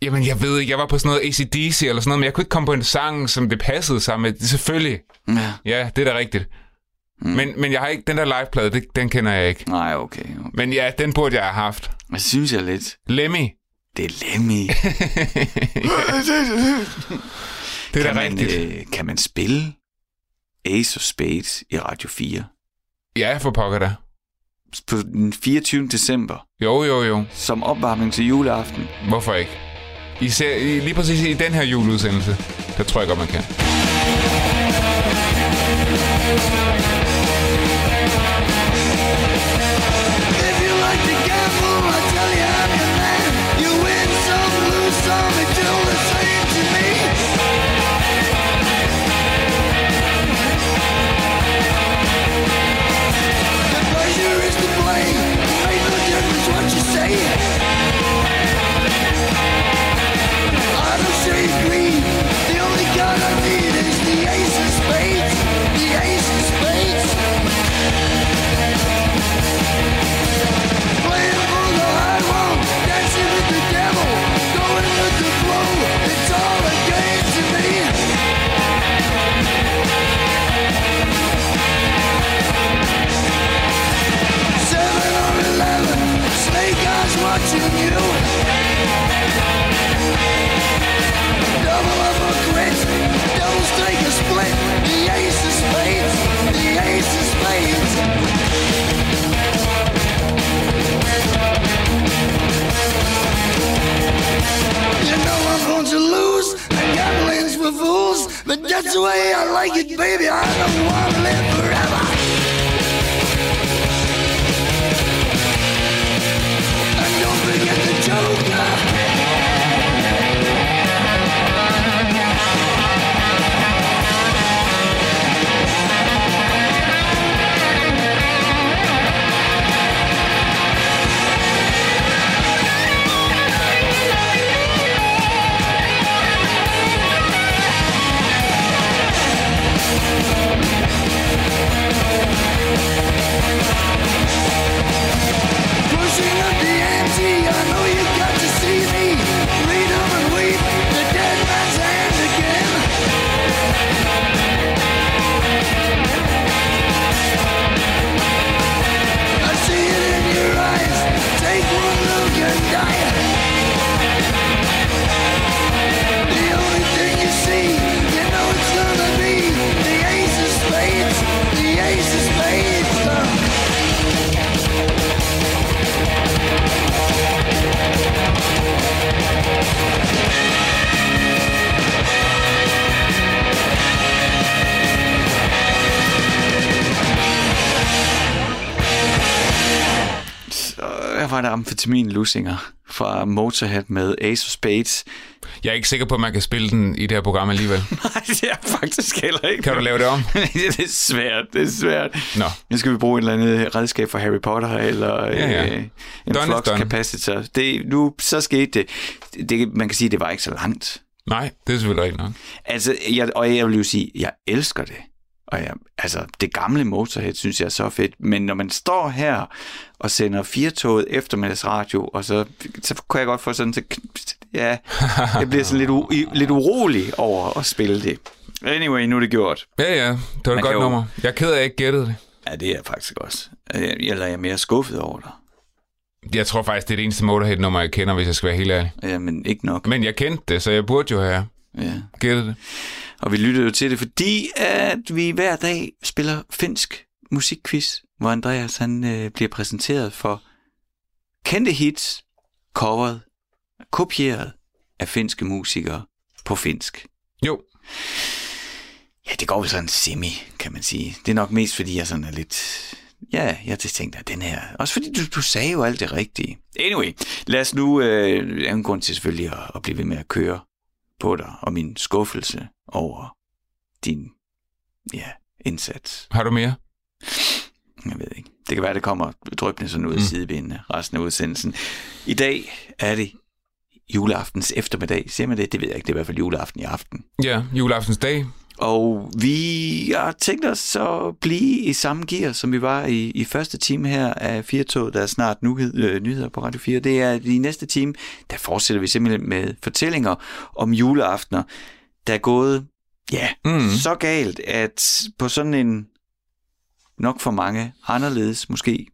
Jamen, jeg ved ikke, jeg var på sådan noget ACDC eller sådan noget, men jeg kunne ikke komme på en sang, som det passede sammen med. Det er selvfølgelig. Ja. Ja, det er da rigtigt. Mm. Men, men jeg har ikke, den der liveplade, det, den kender jeg ikke. Nej, okay. okay. Men ja, den burde jeg have haft. Jeg synes jeg lidt. Lemmy. Det er Lemmy. (laughs) (laughs) (laughs) Det er kan, da man, rigtigt. øh, kan man spille Ace of Spades i Radio 4? Ja, for pokker da. På den 24. december, Jo, jo, jo. som opvarmning til juleaften. Hvorfor ikke? Især, i- lige præcis i den her juleudsendelse, der tror jeg godt, man kan. But that's the way I like it, baby. I don't want to live amfetamin lusinger fra Motorhead med Ace of Spades. Jeg er ikke sikker på, at man kan spille den i det her program alligevel. (laughs) Nej, det er faktisk heller ikke. Kan du lave det om? (laughs) det er svært, det er svært. Nå. Nu skal vi bruge et eller andet redskab for Harry Potter, eller Ja, ja. Øh, en Done flux capacitor. Det, nu, så skete det. det. Man kan sige, det var ikke så langt. Nej, det er selvfølgelig rigtigt nok. Altså, jeg, og jeg vil jo sige, jeg elsker det. Og jeg, altså, det gamle Motorhead synes jeg er så fedt. Men når man står her og sender firetoget eftermiddagsradio, og så, så kan jeg godt få sådan til... Ja, jeg bliver sådan lidt, u, lidt urolig over at spille det. Anyway, nu er det gjort. Ja, ja, det var Man et godt kan jo- nummer. Jeg er ked af, at jeg ikke gættede det. Ja, det er jeg faktisk også. Jeg- Eller er jeg mere skuffet over dig? Jeg tror faktisk, det er det eneste Motorhead-nummer, jeg kender, hvis jeg skal være helt ærlig. Jamen, ikke nok. Men jeg kendte det, så jeg burde jo have Ja. gættet det. Og vi lyttede jo til det, fordi at vi hver dag spiller finsk musikquiz, hvor Andreas han øh, bliver præsenteret for kendte hits, coveret, kopieret af finske musikere på finsk. Jo, Ja, det går vel sådan semi, kan man sige. Det er nok mest, fordi jeg sådan er lidt... Ja, jeg tænkte, at den her... Også fordi du, du sagde jo alt det rigtige. Anyway, lad os nu... Øh, er en grund til selvfølgelig at, at blive ved med at køre på dig, og min skuffelse over din ja, indsats. har du mere? Jeg ved ikke. Det kan være, det kommer drøbende sådan ud af Mm. sidebenene resten af udsendelsen. I dag er det juleaftens eftermiddag. Ser man det? Det ved jeg ikke. Det er i hvert fald juleaften i aften. Ja, juleaftensdag. Og vi har tænkt os at blive i samme gear, som vi var i, i første time her af Firtoget, der er snart nu, øh, nyheder på Radio 4. Det er i næste time, der fortsætter vi simpelthen med fortællinger om juleaftener, der er gået ja, mm. så galt, at på sådan en nok for mange anderledes, måske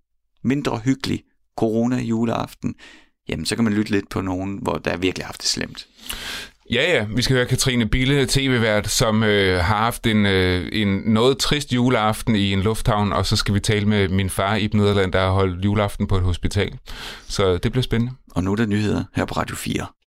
mindre hyggelig corona-juleaften, jamen så kan man lytte lidt på nogen, hvor der virkelig har haft det slemt. Ja, ja. Vi skal høre Katrine Bille, tv-vært, som øh, har haft en, øh, en noget trist juleaften i en lufthavn, og så skal vi tale med min far i Nederland, der har holdt juleaften på et hospital. Så det bliver spændende. Og nu er der nyheder her på Radio 4.